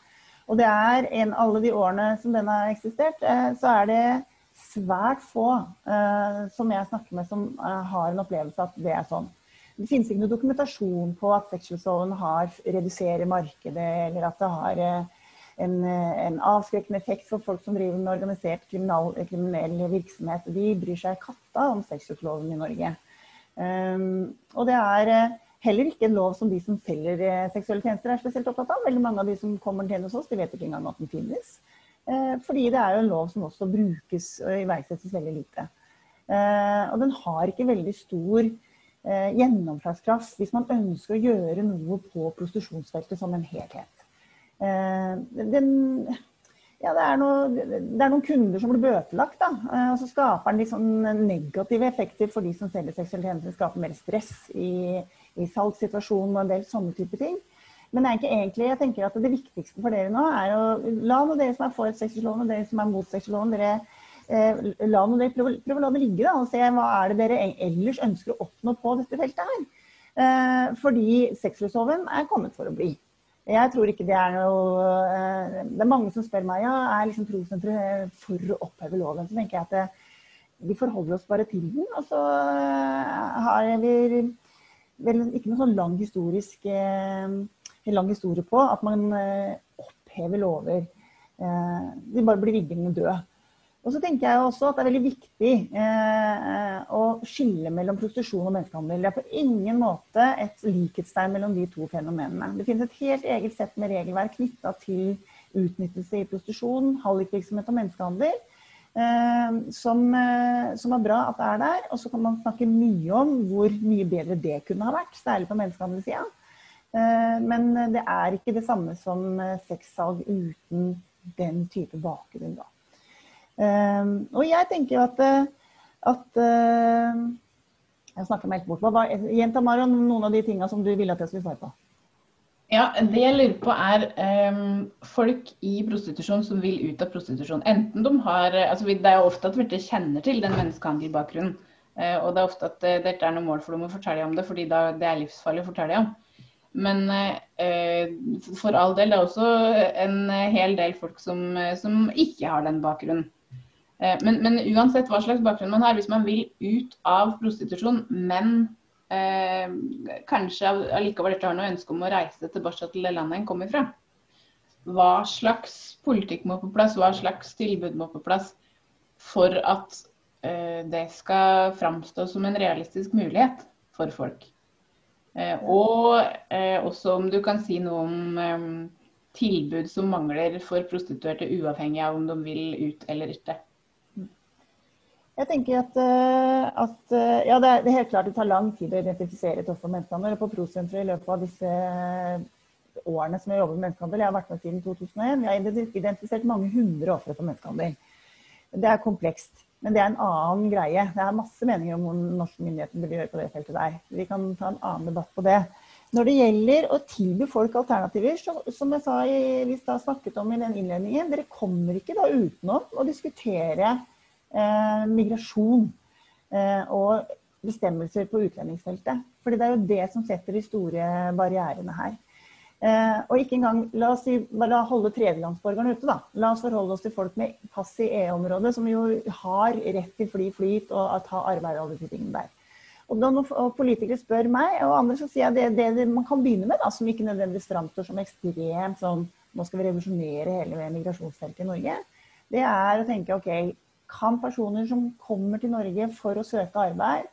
Og det er en, alle de årene som den har eksistert, eh, så er det svært få eh, som jeg snakker med som eh, har en opplevelse at det er sånn. Det finnes ikke noe dokumentasjon på at har reduserer markedet, eller at det har en, en, avskrekkende effekt for folk som driver med organisert kriminell virksomhet. De bryr seg katta om sexkjøpsloven i Norge. Ehm, og det er eh, heller ikke en lov som de som selger eh, seksuelle tjenester er spesielt opptatt av. Veldig mange av de som kommer til hos oss, de vet ikke engang at den finnes. Eh, fordi det er jo en lov som også brukes og iverksettes veldig lite. Og den har ikke veldig stor gjennomslagskraft hvis man ønsker å gjøre noe på prostitusjonsfeltet som en helhet. Den, ja, det er, noe, det er, noen kunder som blir bøtelagt. da, eh, og Så skaper den sånn negative effekter for de som selger seksuelle tjenester. Skaper mer stress i, i salgssituasjonen og en del sånne type ting. Men det er ikke egentlig, jeg tenker at det viktigste for dere nå er å la nå dere som er for sexlån og dere som er mot sexlån, dere eh, la nå dere prøve, prøve, å la det ligge da, og se hva er det dere ellers ønsker å oppnå på dette feltet her. Eh, fordi sexløsloven er kommet for å bli. Jeg tror ikke det er noe eh, Det er mange som spør meg ja, er liksom trosenteret for å oppheve loven. Så tenker jeg at det, vi forholder oss bare til den. Og så har vi vel ikke noen sånn lang historisk lang historie på at man opphever lover. De bare blir liggende døde. Og så tenker jeg også at det er veldig viktig eh, å skille mellom prostitusjon og menneskehandel. Det er på ingen måte et likhetstegn mellom de to fenomenene. Det finnes et helt eget sett med regelverk knytta til utnyttelse i prostitusjon, hallikvirksomhet og menneskehandel. Eh, som, eh, som, er bra at det er der. Og så kan man snakke mye om hvor mye bedre det kunne ha vært, særlig på menneskehandelsida. Eh, men det er ikke det samme som eh, sexsalg uten den type bakgrunn, da. Ehm, og jeg tenker jo at, eh, at eh, Jeg snakker meg helt bort. Hva, gjenta Marion noen av de tingene som du ville at jeg skulle svare på. Ja, Det jeg lurer på er um, folk i prostitusjon som vil ut av prostitusjon. Enten de har, altså Det er jo ofte at vi kjenner til den menneskehandelbakgrunnen. Uh, og det er ofte at uh, dette er noe mål for dem å fortelle om det, fordi da, det er livsfarlig å fortelle om. Men uh, for all del, det er også en hel del folk som, som ikke har den bakgrunnen. Eh, men, men, uansett hva slags bakgrunn man har, hvis man vil ut av prostitusjon, men eh, kanskje allikevel ikke har noe ønske om å reise tilbake til det landet en kommer fra, hva slags politikk må på plass, hva slags tilbud må på plass for at eh, det skal framstå som en realistisk mulighet for folk? Eh, og eh, også om du kan si noe om eh, tilbud som mangler for prostituerte, uavhengig av om de vil ut eller ikke. Jeg tenker at, eh, at eh, ja, det er, helt klart det tar lang tid å identifisere et offer for menneskehandel. På ProSenteret i løpet av disse årene som jeg jobber med menneskehandel, jeg har vært med siden 2001, vi har identifisert mange hundre ofre for menneskehandel. Det er komplekst, men det er en annen greie. Det er masse meninger om hvor norske myndigheter burde gjøre på det feltet der. Vi kan ta en annen debatt på det. Når det gjelder å tilby folk alternativer, så, som jeg sa i, vi snakket om i den innledningen, dere kommer ikke da utenom å diskutere eh, migrasjon eh, og bestemmelser på utlendingsfeltet. Fordi det er jo det som setter de store barrierene her. Eh, og ikke engang, la oss si, la holde tredjelandsborgerne ute, da. La oss forholde oss til folk med pass i EU-området, som jo har rett til fly flyt og ta arbeid og alle de tingene der. Og når politikere spør meg, og andre, så sier jeg det, det man kan begynne med, da, som ikke nødvendigvis framstår som ekstremt sånn nå skal vi revolusjonere hele migrasjonsfeltet i Norge, det er å tenke OK, kan personer som kommer til Norge for å søke arbeid,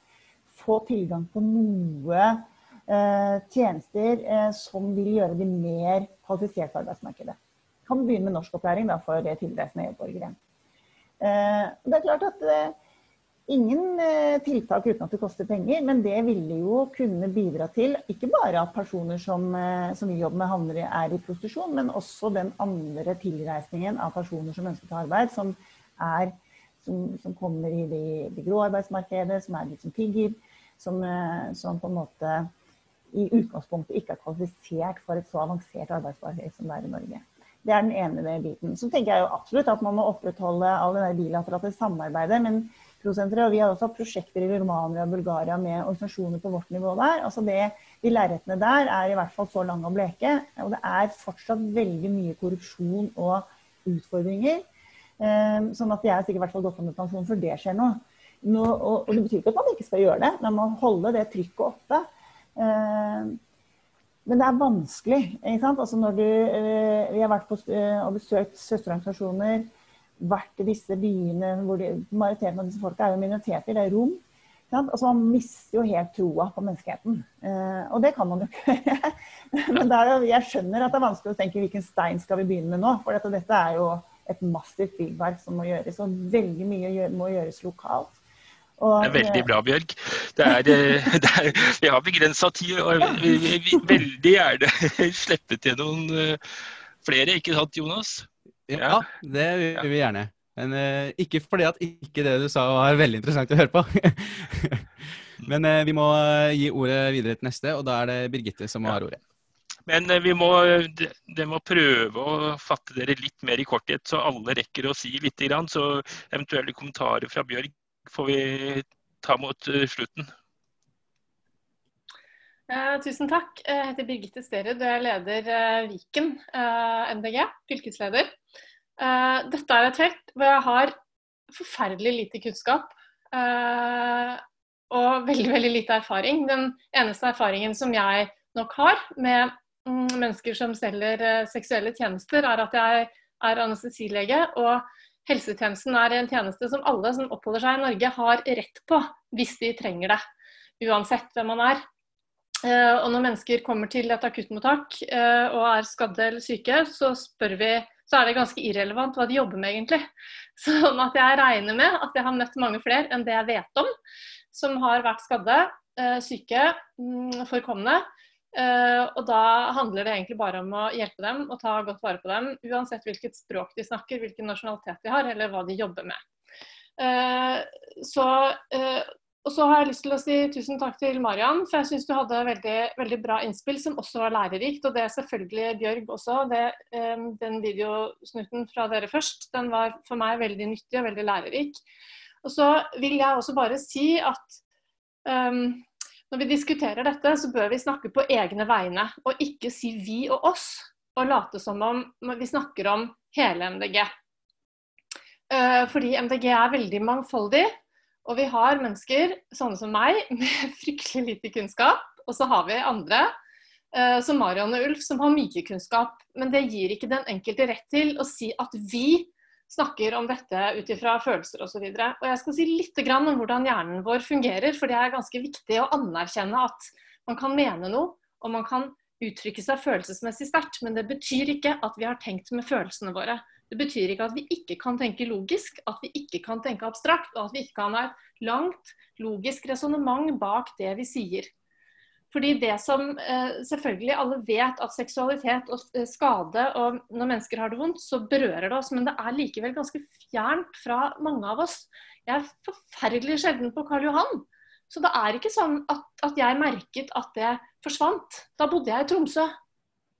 få tilgang på noe eh, tjenester eh, som vil gjøre de mer kvalifisert for arbeidsmarkedet. Kan begynne med norskopplæring da, for tilreisende EU-borgere. Eh, det er klart at eh, ingen tiltak uten at det koster penger, men det ville jo kunne bidra til ikke bare at personer som, som vi jobber med, handler, er i prostitusjon, men også den andre tilreisningen av personer som ønsker å ta arbeid, som er som, som kommer i det, de grå arbeidsmarkedet, som er litt som tigger, som, eh, som, på en måte i utgangspunktet ikke er kvalifisert for et så avansert arbeidsmarked som det er i Norge. Det er den ene biten. Så tenker jeg jo absolutt at man må opprettholde all det bilaterale samarbeidet. men og Vi har også hatt prosjekter i Romania og Bulgaria med organisasjoner på vårt nivå der. altså det, De lerretene der er i hvert fall så lange og bleke. Og det er fortsatt veldig mye korrupsjon og utfordringer. Ehm, sånn at jeg er sikkert hvert gått av med pensjon før det skjer noe. Nå, og, det betyr ikke at man ikke skal gjøre det, men man holde det trykket oppe. Ehm, men det er vanskelig. ikke sant? Altså når du, eh, vi har vært på, eh, og besøkt søsterorganisasjoner, vært i disse byene hvor de, majoriteten av disse folka er jo minoriteter, det er rom. Altså Man mister jo helt troa på menneskeheten. Eh, og det kan man jo ikke. Men jo, jeg skjønner at det er vanskelig å tenke hvilken stein skal vi begynne med nå. For dette, dette er jo et massivt byggverk som må gjøres. Og veldig mye må gjøres lokalt. Og, det er veldig bra, Bjørg. Det er, eh, det er, vi har begrensa tid, og vi vil veldig gjerne slippe til noen eh, flere, ikke sant Jonas? Ja, det vil vi gjerne. Men uh, ikke fordi at ikke det du sa var veldig interessant å høre på. Men uh, vi må gi ordet videre til neste, og da er det Birgitte som har ordet. Men eh, vi må, de må prøve å fatte dere litt mer i korthet, så alle rekker å si litt. Så eventuelle kommentarer fra Bjørg får vi ta mot eh, slutten. Eh, tusen takk. Jeg heter Birgitte Sterud og jeg leder eh, Viken eh, MDG, fylkesleder. Eh, dette er et felt hvor jeg har forferdelig lite kunnskap eh, og veldig, veldig lite erfaring. Den eneste erfaringen som jeg nok har med mennesker som selger eh, seksuelle tjenester, er at jeg er anestesilege. og Helsetjenesten er en tjeneste som alle som oppholder seg i Norge har rett på hvis de trenger det. Uansett hvem man er. Eh, og når mennesker kommer til et akuttmottak eh, og er skadde eller syke, så spør vi så er det ganske irrelevant hva de jobber med, egentlig. Sånn at jeg regner med at jeg har møtt mange flere enn det jeg vet om, som har vært skadde, syke, mm, forkomne. Og da handler det egentlig bare om å hjelpe dem og ta godt vare på dem, uansett hvilket språk de snakker, hvilken nasjonalitet de har, eller hva de jobber med. Så og så har jeg lyst til å si tusen takk til Marian, for jeg syns du hadde veldig, veldig, bra innspill som også var lærerikt. Og det er selvfølgelig Bjørg også. Det, um, den videosnutten fra dere først, den var for meg veldig nyttig og veldig lærerik. Og så vil jeg også bare si at um, når vi diskuterer dette, så bør vi snakke på egne vegne, og ikke si vi og oss. Og late som om vi snakker om hele MDG. Uh, fordi MDG er veldig mangfoldig. Og vi har mennesker, sånne som meg, med fryktelig lite kunnskap. Og så har vi andre, eh, som Marion og Ulf, som har mye kunnskap. Men det gir ikke den enkelte rett til å si at vi snakker om dette ut ifra følelser osv. Og, så og jeg skal si litt om hvordan hjernen vår fungerer, for det er ganske viktig å anerkjenne at man kan mene noe, og man kan uttrykke seg følelsesmessig sterkt, men det betyr ikke at vi har tenkt med følelsene våre. Det betyr ikke at vi ikke kan tenke logisk, at vi ikke kan tenke abstrakt, og at vi ikke kan ha et langt logisk resonnement bak det vi sier. Fordi det som eh, selvfølgelig alle vet at seksualitet og eh, skade og når mennesker har det vondt, så berører det oss. Men det er likevel ganske fjernt fra mange av oss. Jeg er forferdelig sjelden på Karl Johan. Så det er ikke sånn at, at jeg merket at det forsvant. Da bodde jeg i Tromsø.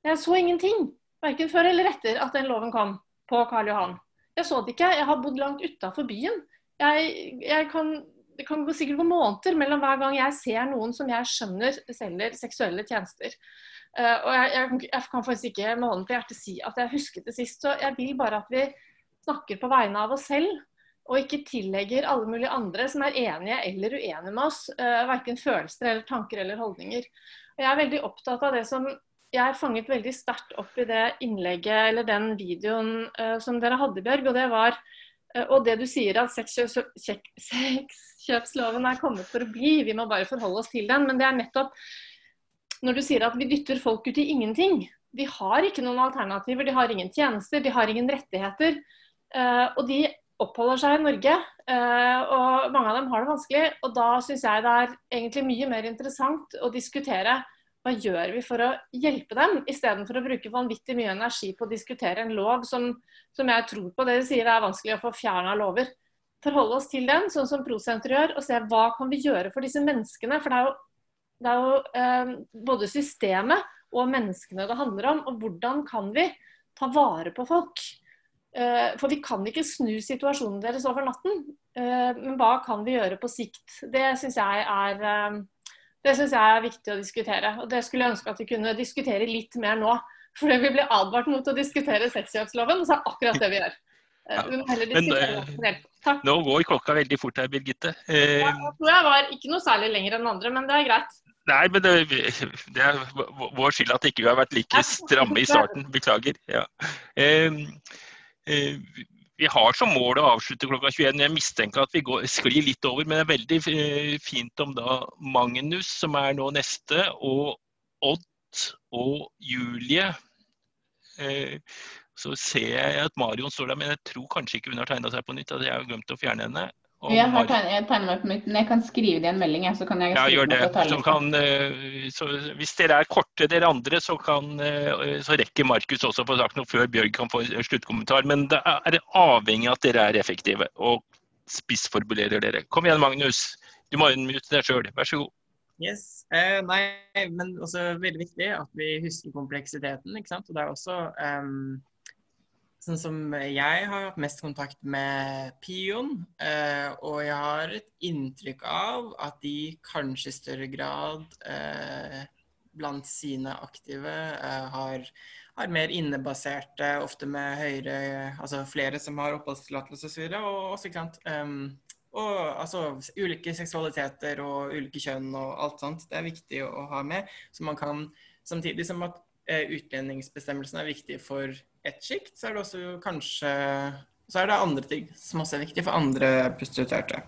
Jeg så ingenting. Verken før eller etter at den loven kom på Karl Johan. Jeg så det ikke. Jeg har bodd langt utafor byen. Jeg, jeg kan, det kan sikkert gå måneder mellom hver gang jeg ser noen som jeg skjønner selger seksuelle tjenester. Uh, og jeg, jeg, jeg, kan faktisk ikke med hånden på hjertet si at jeg husket det sist. Så jeg vil bare at vi snakker på vegne av oss selv, og ikke tillegger alle mulige andre som er enige eller uenige med oss, uh, verken følelser eller tanker eller holdninger. Og jeg er veldig opptatt av det som jeg fanget veldig sterkt opp i det innlegget eller den videoen uh, som dere hadde, Bjørg. Og det var og det du sier at sexkjøpsloven er kommet for å bli. Vi må bare forholde oss til den. Men det er nettopp når du sier at vi dytter folk ut i ingenting. De har ikke noen alternativer, de har ingen tjenester, de har ingen rettigheter. Uh, og de oppholder seg i Norge, og mange av dem har det vanskelig. Og da syns jeg det er egentlig mye mer interessant å diskutere hva gjør vi for å hjelpe dem, istedenfor å bruke vanvittig mye energi på å diskutere en lov som, som jeg tror på det de sier det er vanskelig å få fjerna lover. Forholde oss til den, sånn som Prosenter gjør, og se hva kan vi gjøre for disse menneskene. For det er jo, det er jo eh, både systemet og menneskene det handler om. Og hvordan kan vi ta vare på folk? Eh, for vi kan ikke snu situasjonen deres over natten. Eh, men hva kan vi gjøre på sikt? Det syns jeg er eh, det syns jeg er viktig å diskutere. Og det skulle jeg ønske at vi kunne diskutere litt mer nå. Fordi vi ble advart mot å diskutere sexkjøpsloven, og så er det akkurat det vi gjør. Eh, ja. Vi må heller diskutere men, uh, Nå går klokka veldig fort her, Birgitte. Eh, ja, jeg tror jeg var ikke noe særlig lenger enn andre, men det er greit. Nei, men det, det er vår skyld at ikke vi har vært like stramme i starten. Beklager. Ja. Uh, vi har som mål å avslutte klokka 21. Jeg mistenker at vi går, sklir litt over, men det er veldig eh, fint om da Magnus, som er nå neste, og Odd og Julie. Eh, så ser jeg at Marion står der, men jeg tror kanskje ikke hun har tegna seg på nytt. at Jeg har glemt å fjerne henne. Jeg har tegner meg på mitt, men jeg kan skrive det i en melding. Så kan jeg ja, gjør det. Kan, eh, så, hvis dere er korte, dere andre, så, kan, eh, så rekker Markus også få sagt noe før Bjørg kan få sluttkommentar. Men det er avhengig av at dere er effektive og spissformulerer dere. Kom igjen, Magnus. Du må unnmute deg sjøl. Vær så god. Yes. Eh, nei, men også veldig viktig at vi husker kompleksiteten. ikke sant? Og det er også um sånn som jeg har hatt mest kontakt med Pion, eh, og jeg har et inntrykk av at de kanskje i større grad eh, blant sine aktive eh, har, har, mer innebaserte, ofte med høyere Altså flere som har oppholdstillatelse osv., og, og også, ikke um, og altså ulike seksualiteter og ulike kjønn og alt sånt. Det er viktig å ha med. Så man kan, samtidig som at eh, utlendingsbestemmelsen er viktig for ett sjikt, så er det også kanskje så er det andre ting som også er viktig for andre prostituerte.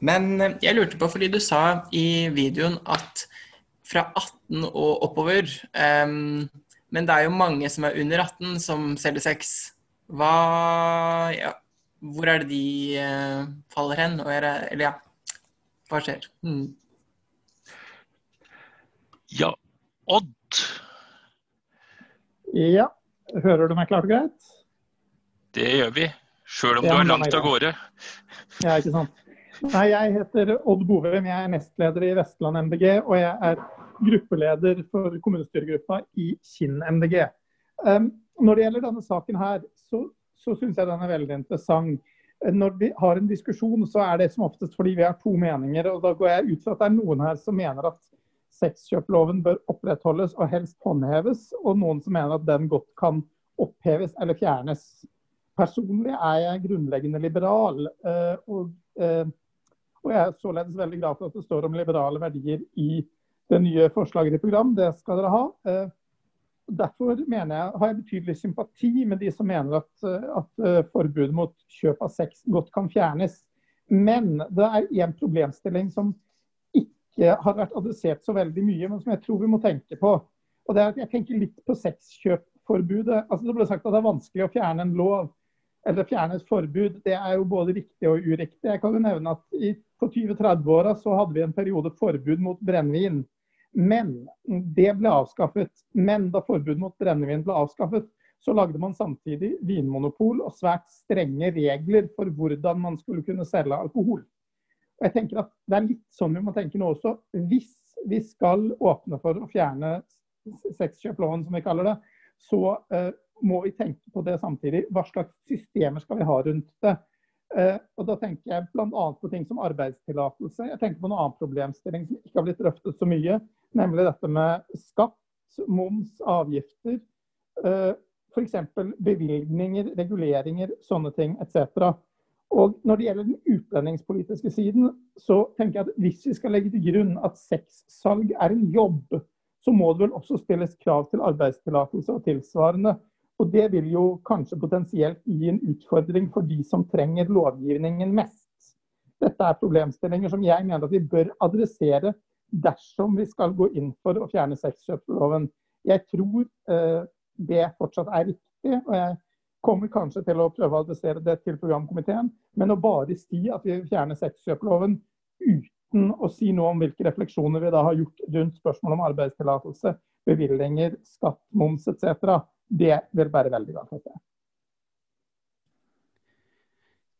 Men eh, jeg lurte på, fordi du sa i videoen at fra 18 og oppover um, Men det er jo mange som er under 18 som selger sex. Hva ja, hvor er det de uh, faller hen? Er, eller ja, hva skjer? Mm. Ja, Odd? Ja, hører du meg klart og greit? Det gjør vi, sjøl om ja, du er langt av gårde. Ja, ikke sant. Nei, jeg heter Odd Bovem, jeg er nestleder i Vestland MDG, og jeg er gruppeleder for kommunestyregruppa i Kinn MDG. Um, når det gjelder denne saken her, så så syns jeg den er veldig interessant. Når vi har en diskusjon, så er det som oftest fordi vi har to meninger. og Da går jeg ut fra at det er noen her som mener at sexkjøploven bør opprettholdes og helst håndheves, og noen som mener at den godt kan oppheves eller fjernes. Personlig er jeg grunnleggende liberal, eh, eh, og jeg er således veldig glad for at det står om liberale verdier i det nye forslaget i program. Det skal dere ha. Eh, Derfor jeg, har jeg betydelig sympati med de som mener at, at forbudet mot kjøp av sex godt kan fjernes. Men det er en problemstilling som ikke har vært adressert så veldig mye, men som jeg tror vi må tenke på. Og det er at Jeg tenker litt på sexkjøpforbudet. Altså Det ble sagt at det er vanskelig å fjerne en lov eller fjerne et forbud. Det er jo både riktig og uriktig. Jeg kan jo nevne at i, På 20-30-åra så hadde vi en periode forbud mot brennevin. Men det ble avskaffet. Men da forbudet mot brennevin ble avskaffet, så lagde man samtidig vinmonopol og svært strenge regler for hvordan man skulle kunne selge alkohol. Og jeg tenker at Det er litt sånn vi må tenke nå også. Hvis vi skal åpne for å fjerne sexkjøploven, som vi kaller det, så uh, må vi tenke på det samtidig. Hva slags systemer skal vi ha rundt det? Uh, og Da tenker jeg bl.a. på ting som arbeidstillatelse. Jeg tenker på en annen problemstilling som ikke har blitt drøftet så mye, Nemlig dette med skatt, moms, avgifter. Eh, F.eks. bevilgninger, reguleringer, sånne ting etc. Og Når det gjelder den utlendingspolitiske siden, så tenker jeg at hvis vi skal legge til grunn at sexsalg er en jobb, så må det vel også stilles krav til arbeidstillatelse og tilsvarende. Og Det vil jo kanskje potensielt gi en utfordring for de som trenger lovgivningen mest. Dette er problemstillinger som jeg mener at vi bør adressere dersom vi skal gå inn for å fjerne sexkjøpsloven. Jeg tror eh, det fortsatt er riktig. og jeg kommer kanskje til å prøve å adressere det til programkomiteen. Men å bare si at vi fjerner sexkjøploven uten å si noe om hvilke refleksjoner vi da har gjort rundt spørsmål om arbeidstillatelse, bevilgninger, skatt, moms etc., det vil være veldig bra.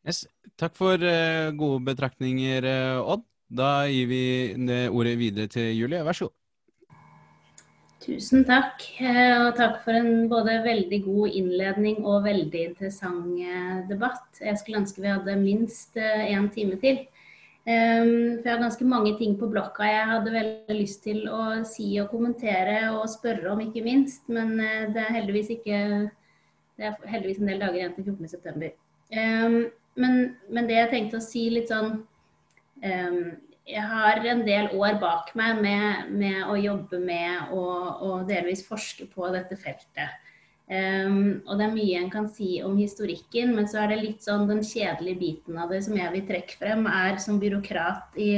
Yes. Takk for uh, gode betraktninger, uh, Odd. Da gir vi ordet videre til Julie. Vær så god. Tusen takk. Eh, og takk for en både veldig god innledning og veldig interessant eh, debatt. Jeg skulle ønske vi hadde minst én eh, time til. For jeg har ganske mange ting på blokka jeg hadde veldig lyst til å si og kommentere og spørre om, ikke minst. Men det er heldigvis ikke Det er heldigvis en del dager igjen til 14.9. Men, men det jeg tenkte å si litt sånn jeg har en del år bak meg med, med å jobbe med og, delvis forske på dette feltet. Um, og det er mye en kan si om historikken, men så er det litt sånn den kjedelige biten av det som jeg vil trekke frem, er som byråkrat i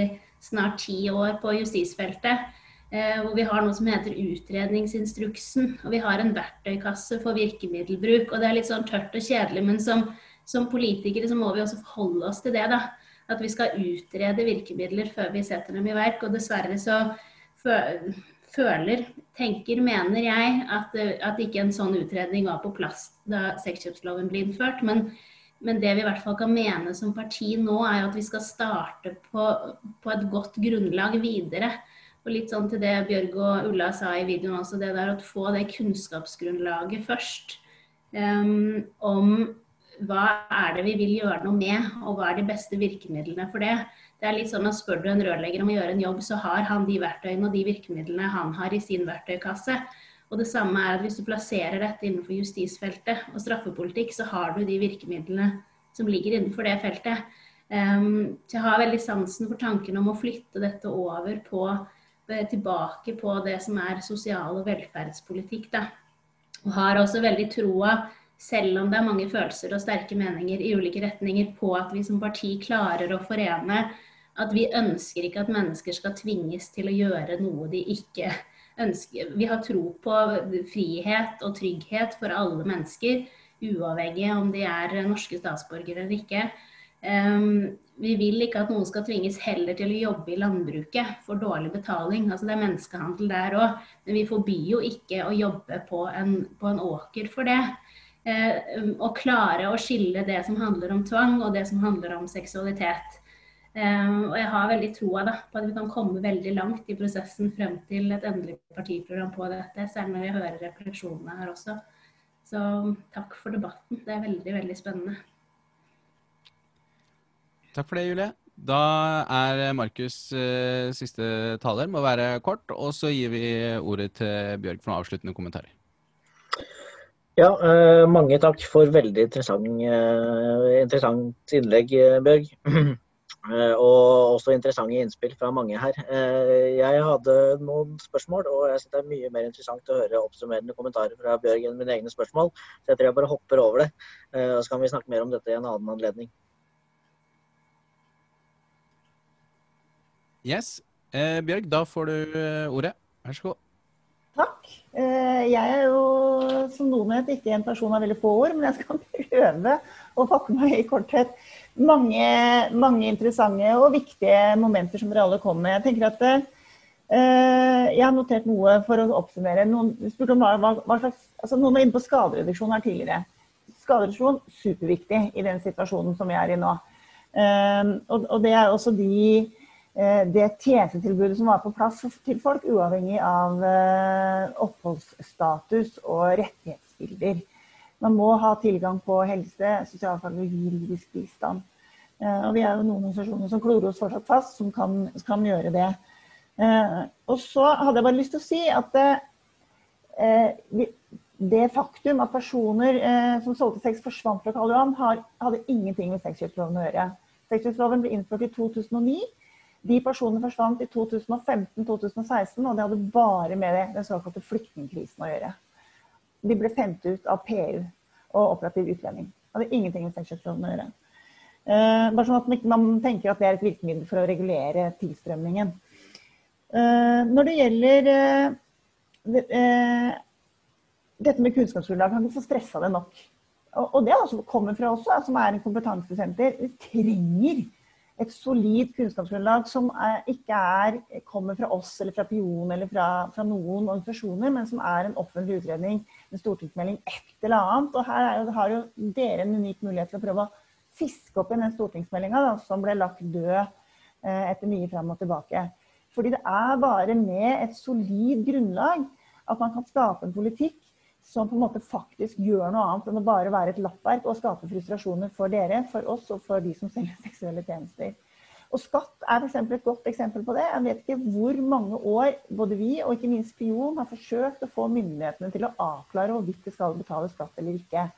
snart ti år på justisfeltet. Uh, hvor vi har noe som heter utredningsinstruksen. Og vi har en verktøykasse for virkemiddelbruk. Og det er litt sånn tørt og kjedelig, men som, som politikere så må vi også forholde oss til det, da at vi skal utrede virkemidler før vi setter dem i verk. Og dessverre så føler, tenker, mener jeg at, at ikke en sånn utredning var på plass da sexkjøpsloven ble innført. Men, men, det vi i hvert fall kan mene som parti nå, er at vi skal starte på, på et godt grunnlag videre. Og litt sånn til det Bjørg og Ulla sa i videoen også, det der å få det kunnskapsgrunnlaget først. um, om hva er det vi vil gjøre noe med, og hva er de beste virkemidlene for det. Det er litt sånn at Spør du en rørlegger om å gjøre en jobb, så har han de verktøyene og de virkemidlene han har i sin verktøykasse. Og det samme er at Hvis du plasserer dette innenfor justisfeltet og straffepolitikk, så har du de virkemidlene som ligger innenfor det feltet. Um, så jeg har veldig sansen for tanken om å flytte dette over på, eh, tilbake på det som er sosial- og velferdspolitikk. Da. Og har også veldig troa selv om det er mange følelser og sterke meninger i ulike retninger, på at vi som parti klarer å forene at vi ønsker ikke at mennesker skal tvinges til å gjøre noe de ikke ønsker. Vi har tro på frihet og trygghet for alle mennesker, uavhengig om de er norske statsborgere eller ikke. Um, vi vil ikke at noen skal tvinges heller til å jobbe i landbruket for dårlig betaling. Altså Det er menneskehandel der òg. Men vi forbyr jo ikke å jobbe på en, på en åker for det å klare å skille det som handler om tvang og det som handler om seksualitet. Eh, og jeg har veldig troa på at vi kan komme veldig langt i prosessen frem til et endelig partiprogram på dette, selv når vi hører refleksjonene her også. Så takk for debatten. Det er veldig, veldig spennende. Takk for det, Julie. Da er Markus uh, siste taler. Må være kort. Og så gir vi ordet til Bjørg for noen avsluttende kommentarer. Ja, uh, mange takk for veldig interessant, uh, interessant innlegg, uh, Bjørg. og også interessante innspill fra mange her. jeg hadde noen spørsmål, og jeg synes det er mye mer interessant å høre oppsummerende kommentarer fra Bjørg enn mine egne spørsmål. Så jeg tror jeg bare hopper over det. og så kan vi snakke mer om dette i en annen anledning. Yes. Bjørg, da får du ordet. Vær så god. Takk. Eh, jeg er jo, som noen vet, ikke en person av veldig få ord, men jeg skal prøve å fatte meg i korthet. Mange, mange interessante og viktige momenter som dere alle kom med. Jeg tenker at eh, jeg har notert noe for å oppsummere. Noen, om hva, hva slags, altså noen var inne på skadereduksjon her tidligere. Skadereduksjon superviktig i den situasjonen som vi er i nå. Eh, og, og det er også de det tjenestetilbudet som var på plass til folk, uavhengig av eh, oppholdsstatus og rettighetsbilder. Man må ha tilgang på helse, sosialfaglig og juridisk bistand. Eh, og vi er jo noen organisasjoner som klorer oss fortsatt fast, som kan, kan gjøre det. Og så hadde jeg bare lyst til å si at det, det faktum at personer som solgte sex, forsvant fra Karl Johan, hadde ingenting med sexkjøpsloven å gjøre. Sexkjøpsloven ble innført i 2009. De personene forsvant i 2015-2016, og det hadde bare med den såkalte flyktningkrisen å gjøre. De ble sendt ut av PU og operativ utlending. Det hadde ingenting med sexkjøpsloven å gjøre. Eh, bare sånn at man tenker at det er et virkemiddel for å regulere tilstrømningen. Eh, når det gjelder eh, det, dette med kunnskapsgrunnlag, kan ikke få stressa det nok. Og, og det altså kommer fra oss, som er en kompetansesenter. Vi trenger et solid kunnskapsgrunnlag som ikke er, kommer fra oss eller fra Pion eller fra, fra, noen organisasjoner, men som er en offentlig utredning, en stortingsmelding, et eller annet. Og her jo, har jo dere en unik mulighet til å prøve å fiske opp igjen den stortingsmeldinga som ble lagt død eh, etter mye fram og tilbake. Fordi det er bare med et solid grunnlag at man kan skape en politikk som på en måte faktisk gjør noe annet enn å bare være et lappverk og skape frustrasjoner for dere, for oss og for de som selger seksuelle tjenester. Og Skatt er f.eks. et godt eksempel på det. Jeg vet ikke hvor mange år både vi og ikke minst Pion har forsøkt å få myndighetene til å avklare hvorvidt det skal betales skatt eller ikke.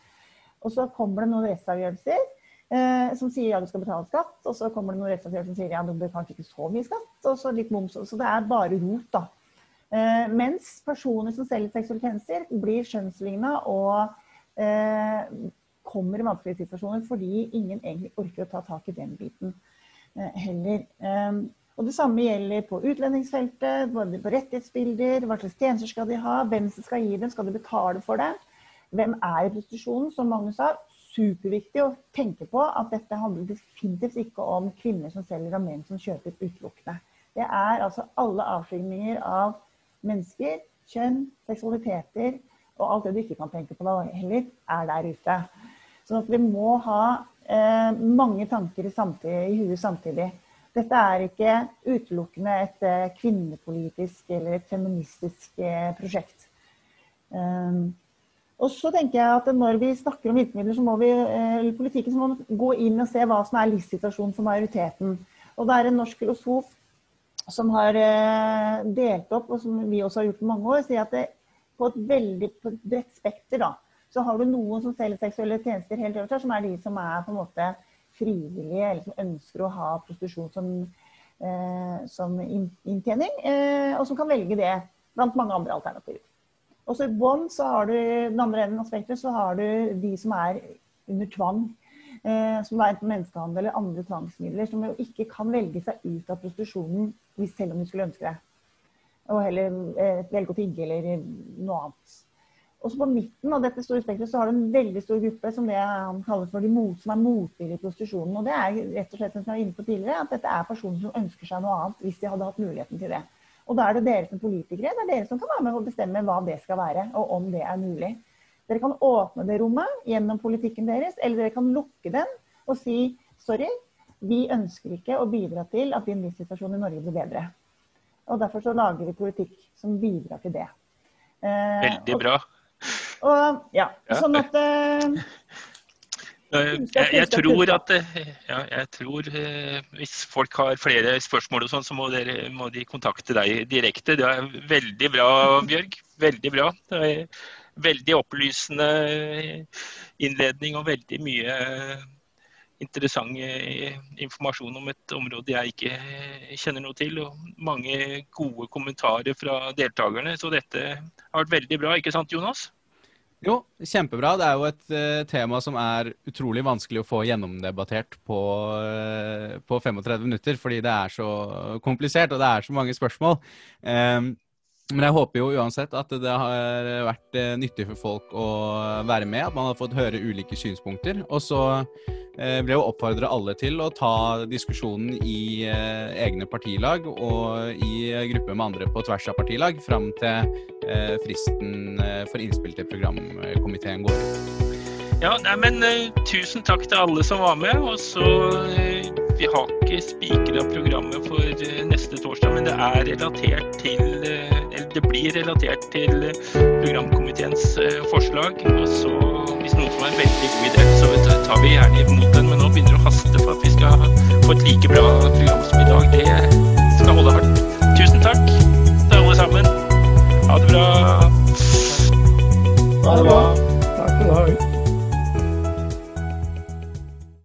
Og så kommer det noen rettsavgjørelser eh, som sier ja, du skal betale skatt. Og så kommer det noen rettsavgjørelser som sier ja, du bør kanskje ikke så mye skatt. Og så litt moms. Så det er bare rot, da. Eh, mens personer som selger seksuelle tjenester, blir skjønnsligna og eh, kommer i vanskelige situasjoner fordi ingen egentlig orker å ta tak i den biten eh, heller. Og Det samme gjelder på utlendingsfeltet, både på rettighetsbilder, hva slags tjenester skal de ha, hvem som skal gi dem, skal de betale for det? Hvem er i prostitusjonen, som Magnus sa. Superviktig å tenke på at dette handler definitivt ikke om kvinner som selger og menn som kjøper utelukkende. Det er altså alle avskygninger av mennesker, kjønn, seksualiteter og alt det du ikke kan tenke på da heller, er der ute. Så vi må ha eh, mange tanker i, samtidig, i huet samtidig. Dette er ikke utelukkende et eh, kvinnepolitisk eller et feministisk eh, prosjekt. Um, Og så tenker jeg at Når vi snakker om virkemidler, så må vi, eller politikken, så må vi gå inn og se hva som er livssituasjonen for majoriteten. Og Det er en norsk filosof som har delt opp, og som vi også har gjort i mange år, sier at det, på et veldig bredt spekter da, så har du noen som selger seksuelle tjenester helt øverst, som er de som er på en måte frivillige, eller som ønsker å ha prostitusjon som, eh, som inntjening, eh, og som kan velge det blant mange andre alternativer. Og så I bånn så har du den andre enden av spekteret, så har du de som er under tvang. Eh, som er enten menneskehandel eller andre tvangsmidler, som jo ikke kan velge seg ut av prostitusjonen selv om de skulle ønske det. Og heller eh, velge å tigge eller noe annet. Også på midten av dette store spekteret så har du en veldig stor gruppe som det han kaller for de mot, som er motvillige i prostitusjonen. Og det er rett og slett som jeg var inne på tidligere, at dette er personer som ønsker seg noe annet hvis de hadde hatt muligheten til det. Og da er det dere som politikere det er dere som kan være med å bestemme hva det skal være, og om det er mulig. Dere kan åpne det rommet gjennom politikken deres, eller dere kan lukke den og si sorry, vi ønsker ikke å bidra til at din livssituasjon i Norge blir bedre. Og Derfor så lager vi politikk som bidrar til det. Eh, Veldig bra. Og, ja, sånn at eh, jeg, jeg, tror at ja, jeg tror uh, hvis folk har flere spørsmål, og sånn, så må, dere, må, de kontakte deg direkte. Det er veldig bra, Bjørg. Veldig bra. Det er veldig opplysende innledning og veldig mye interessant informasjon om et område jeg ikke kjenner noe til. Og mange gode kommentarer fra deltakerne. Så dette har vært veldig bra, ikke sant Jonas? Jo, kjempebra. Det er jo et uh, tema som er utrolig vanskelig å få gjennomdebattert på, på 35 minutter, fordi det er så komplisert og det er så mange spørsmål. Um, men jeg håper jo uansett at det har vært uh, nyttig for folk å være med, at man har fått høre ulike synspunkter. Og så vil ble jo oppfordre alle til å ta diskusjonen i eh, egne partilag og i gruppe med andre på tvers av partilag fram til eh, fristen for innspill til programkomiteen går. Ja, nei, men Tusen takk til alle som var med. og så Vi har ikke spikra programmet for neste torsdag, men det er relatert til eller det blir relatert til programkomiteens forslag. og så hvis noen får en veldig god idé, så tar vi gjerne imot den. Men nå begynner det å haste for at vi skal få et like bra program som i dag. Det skal holde hardt. Tusen takk til alle sammen. Ha det bra. Ha det bra. Takk for i ha.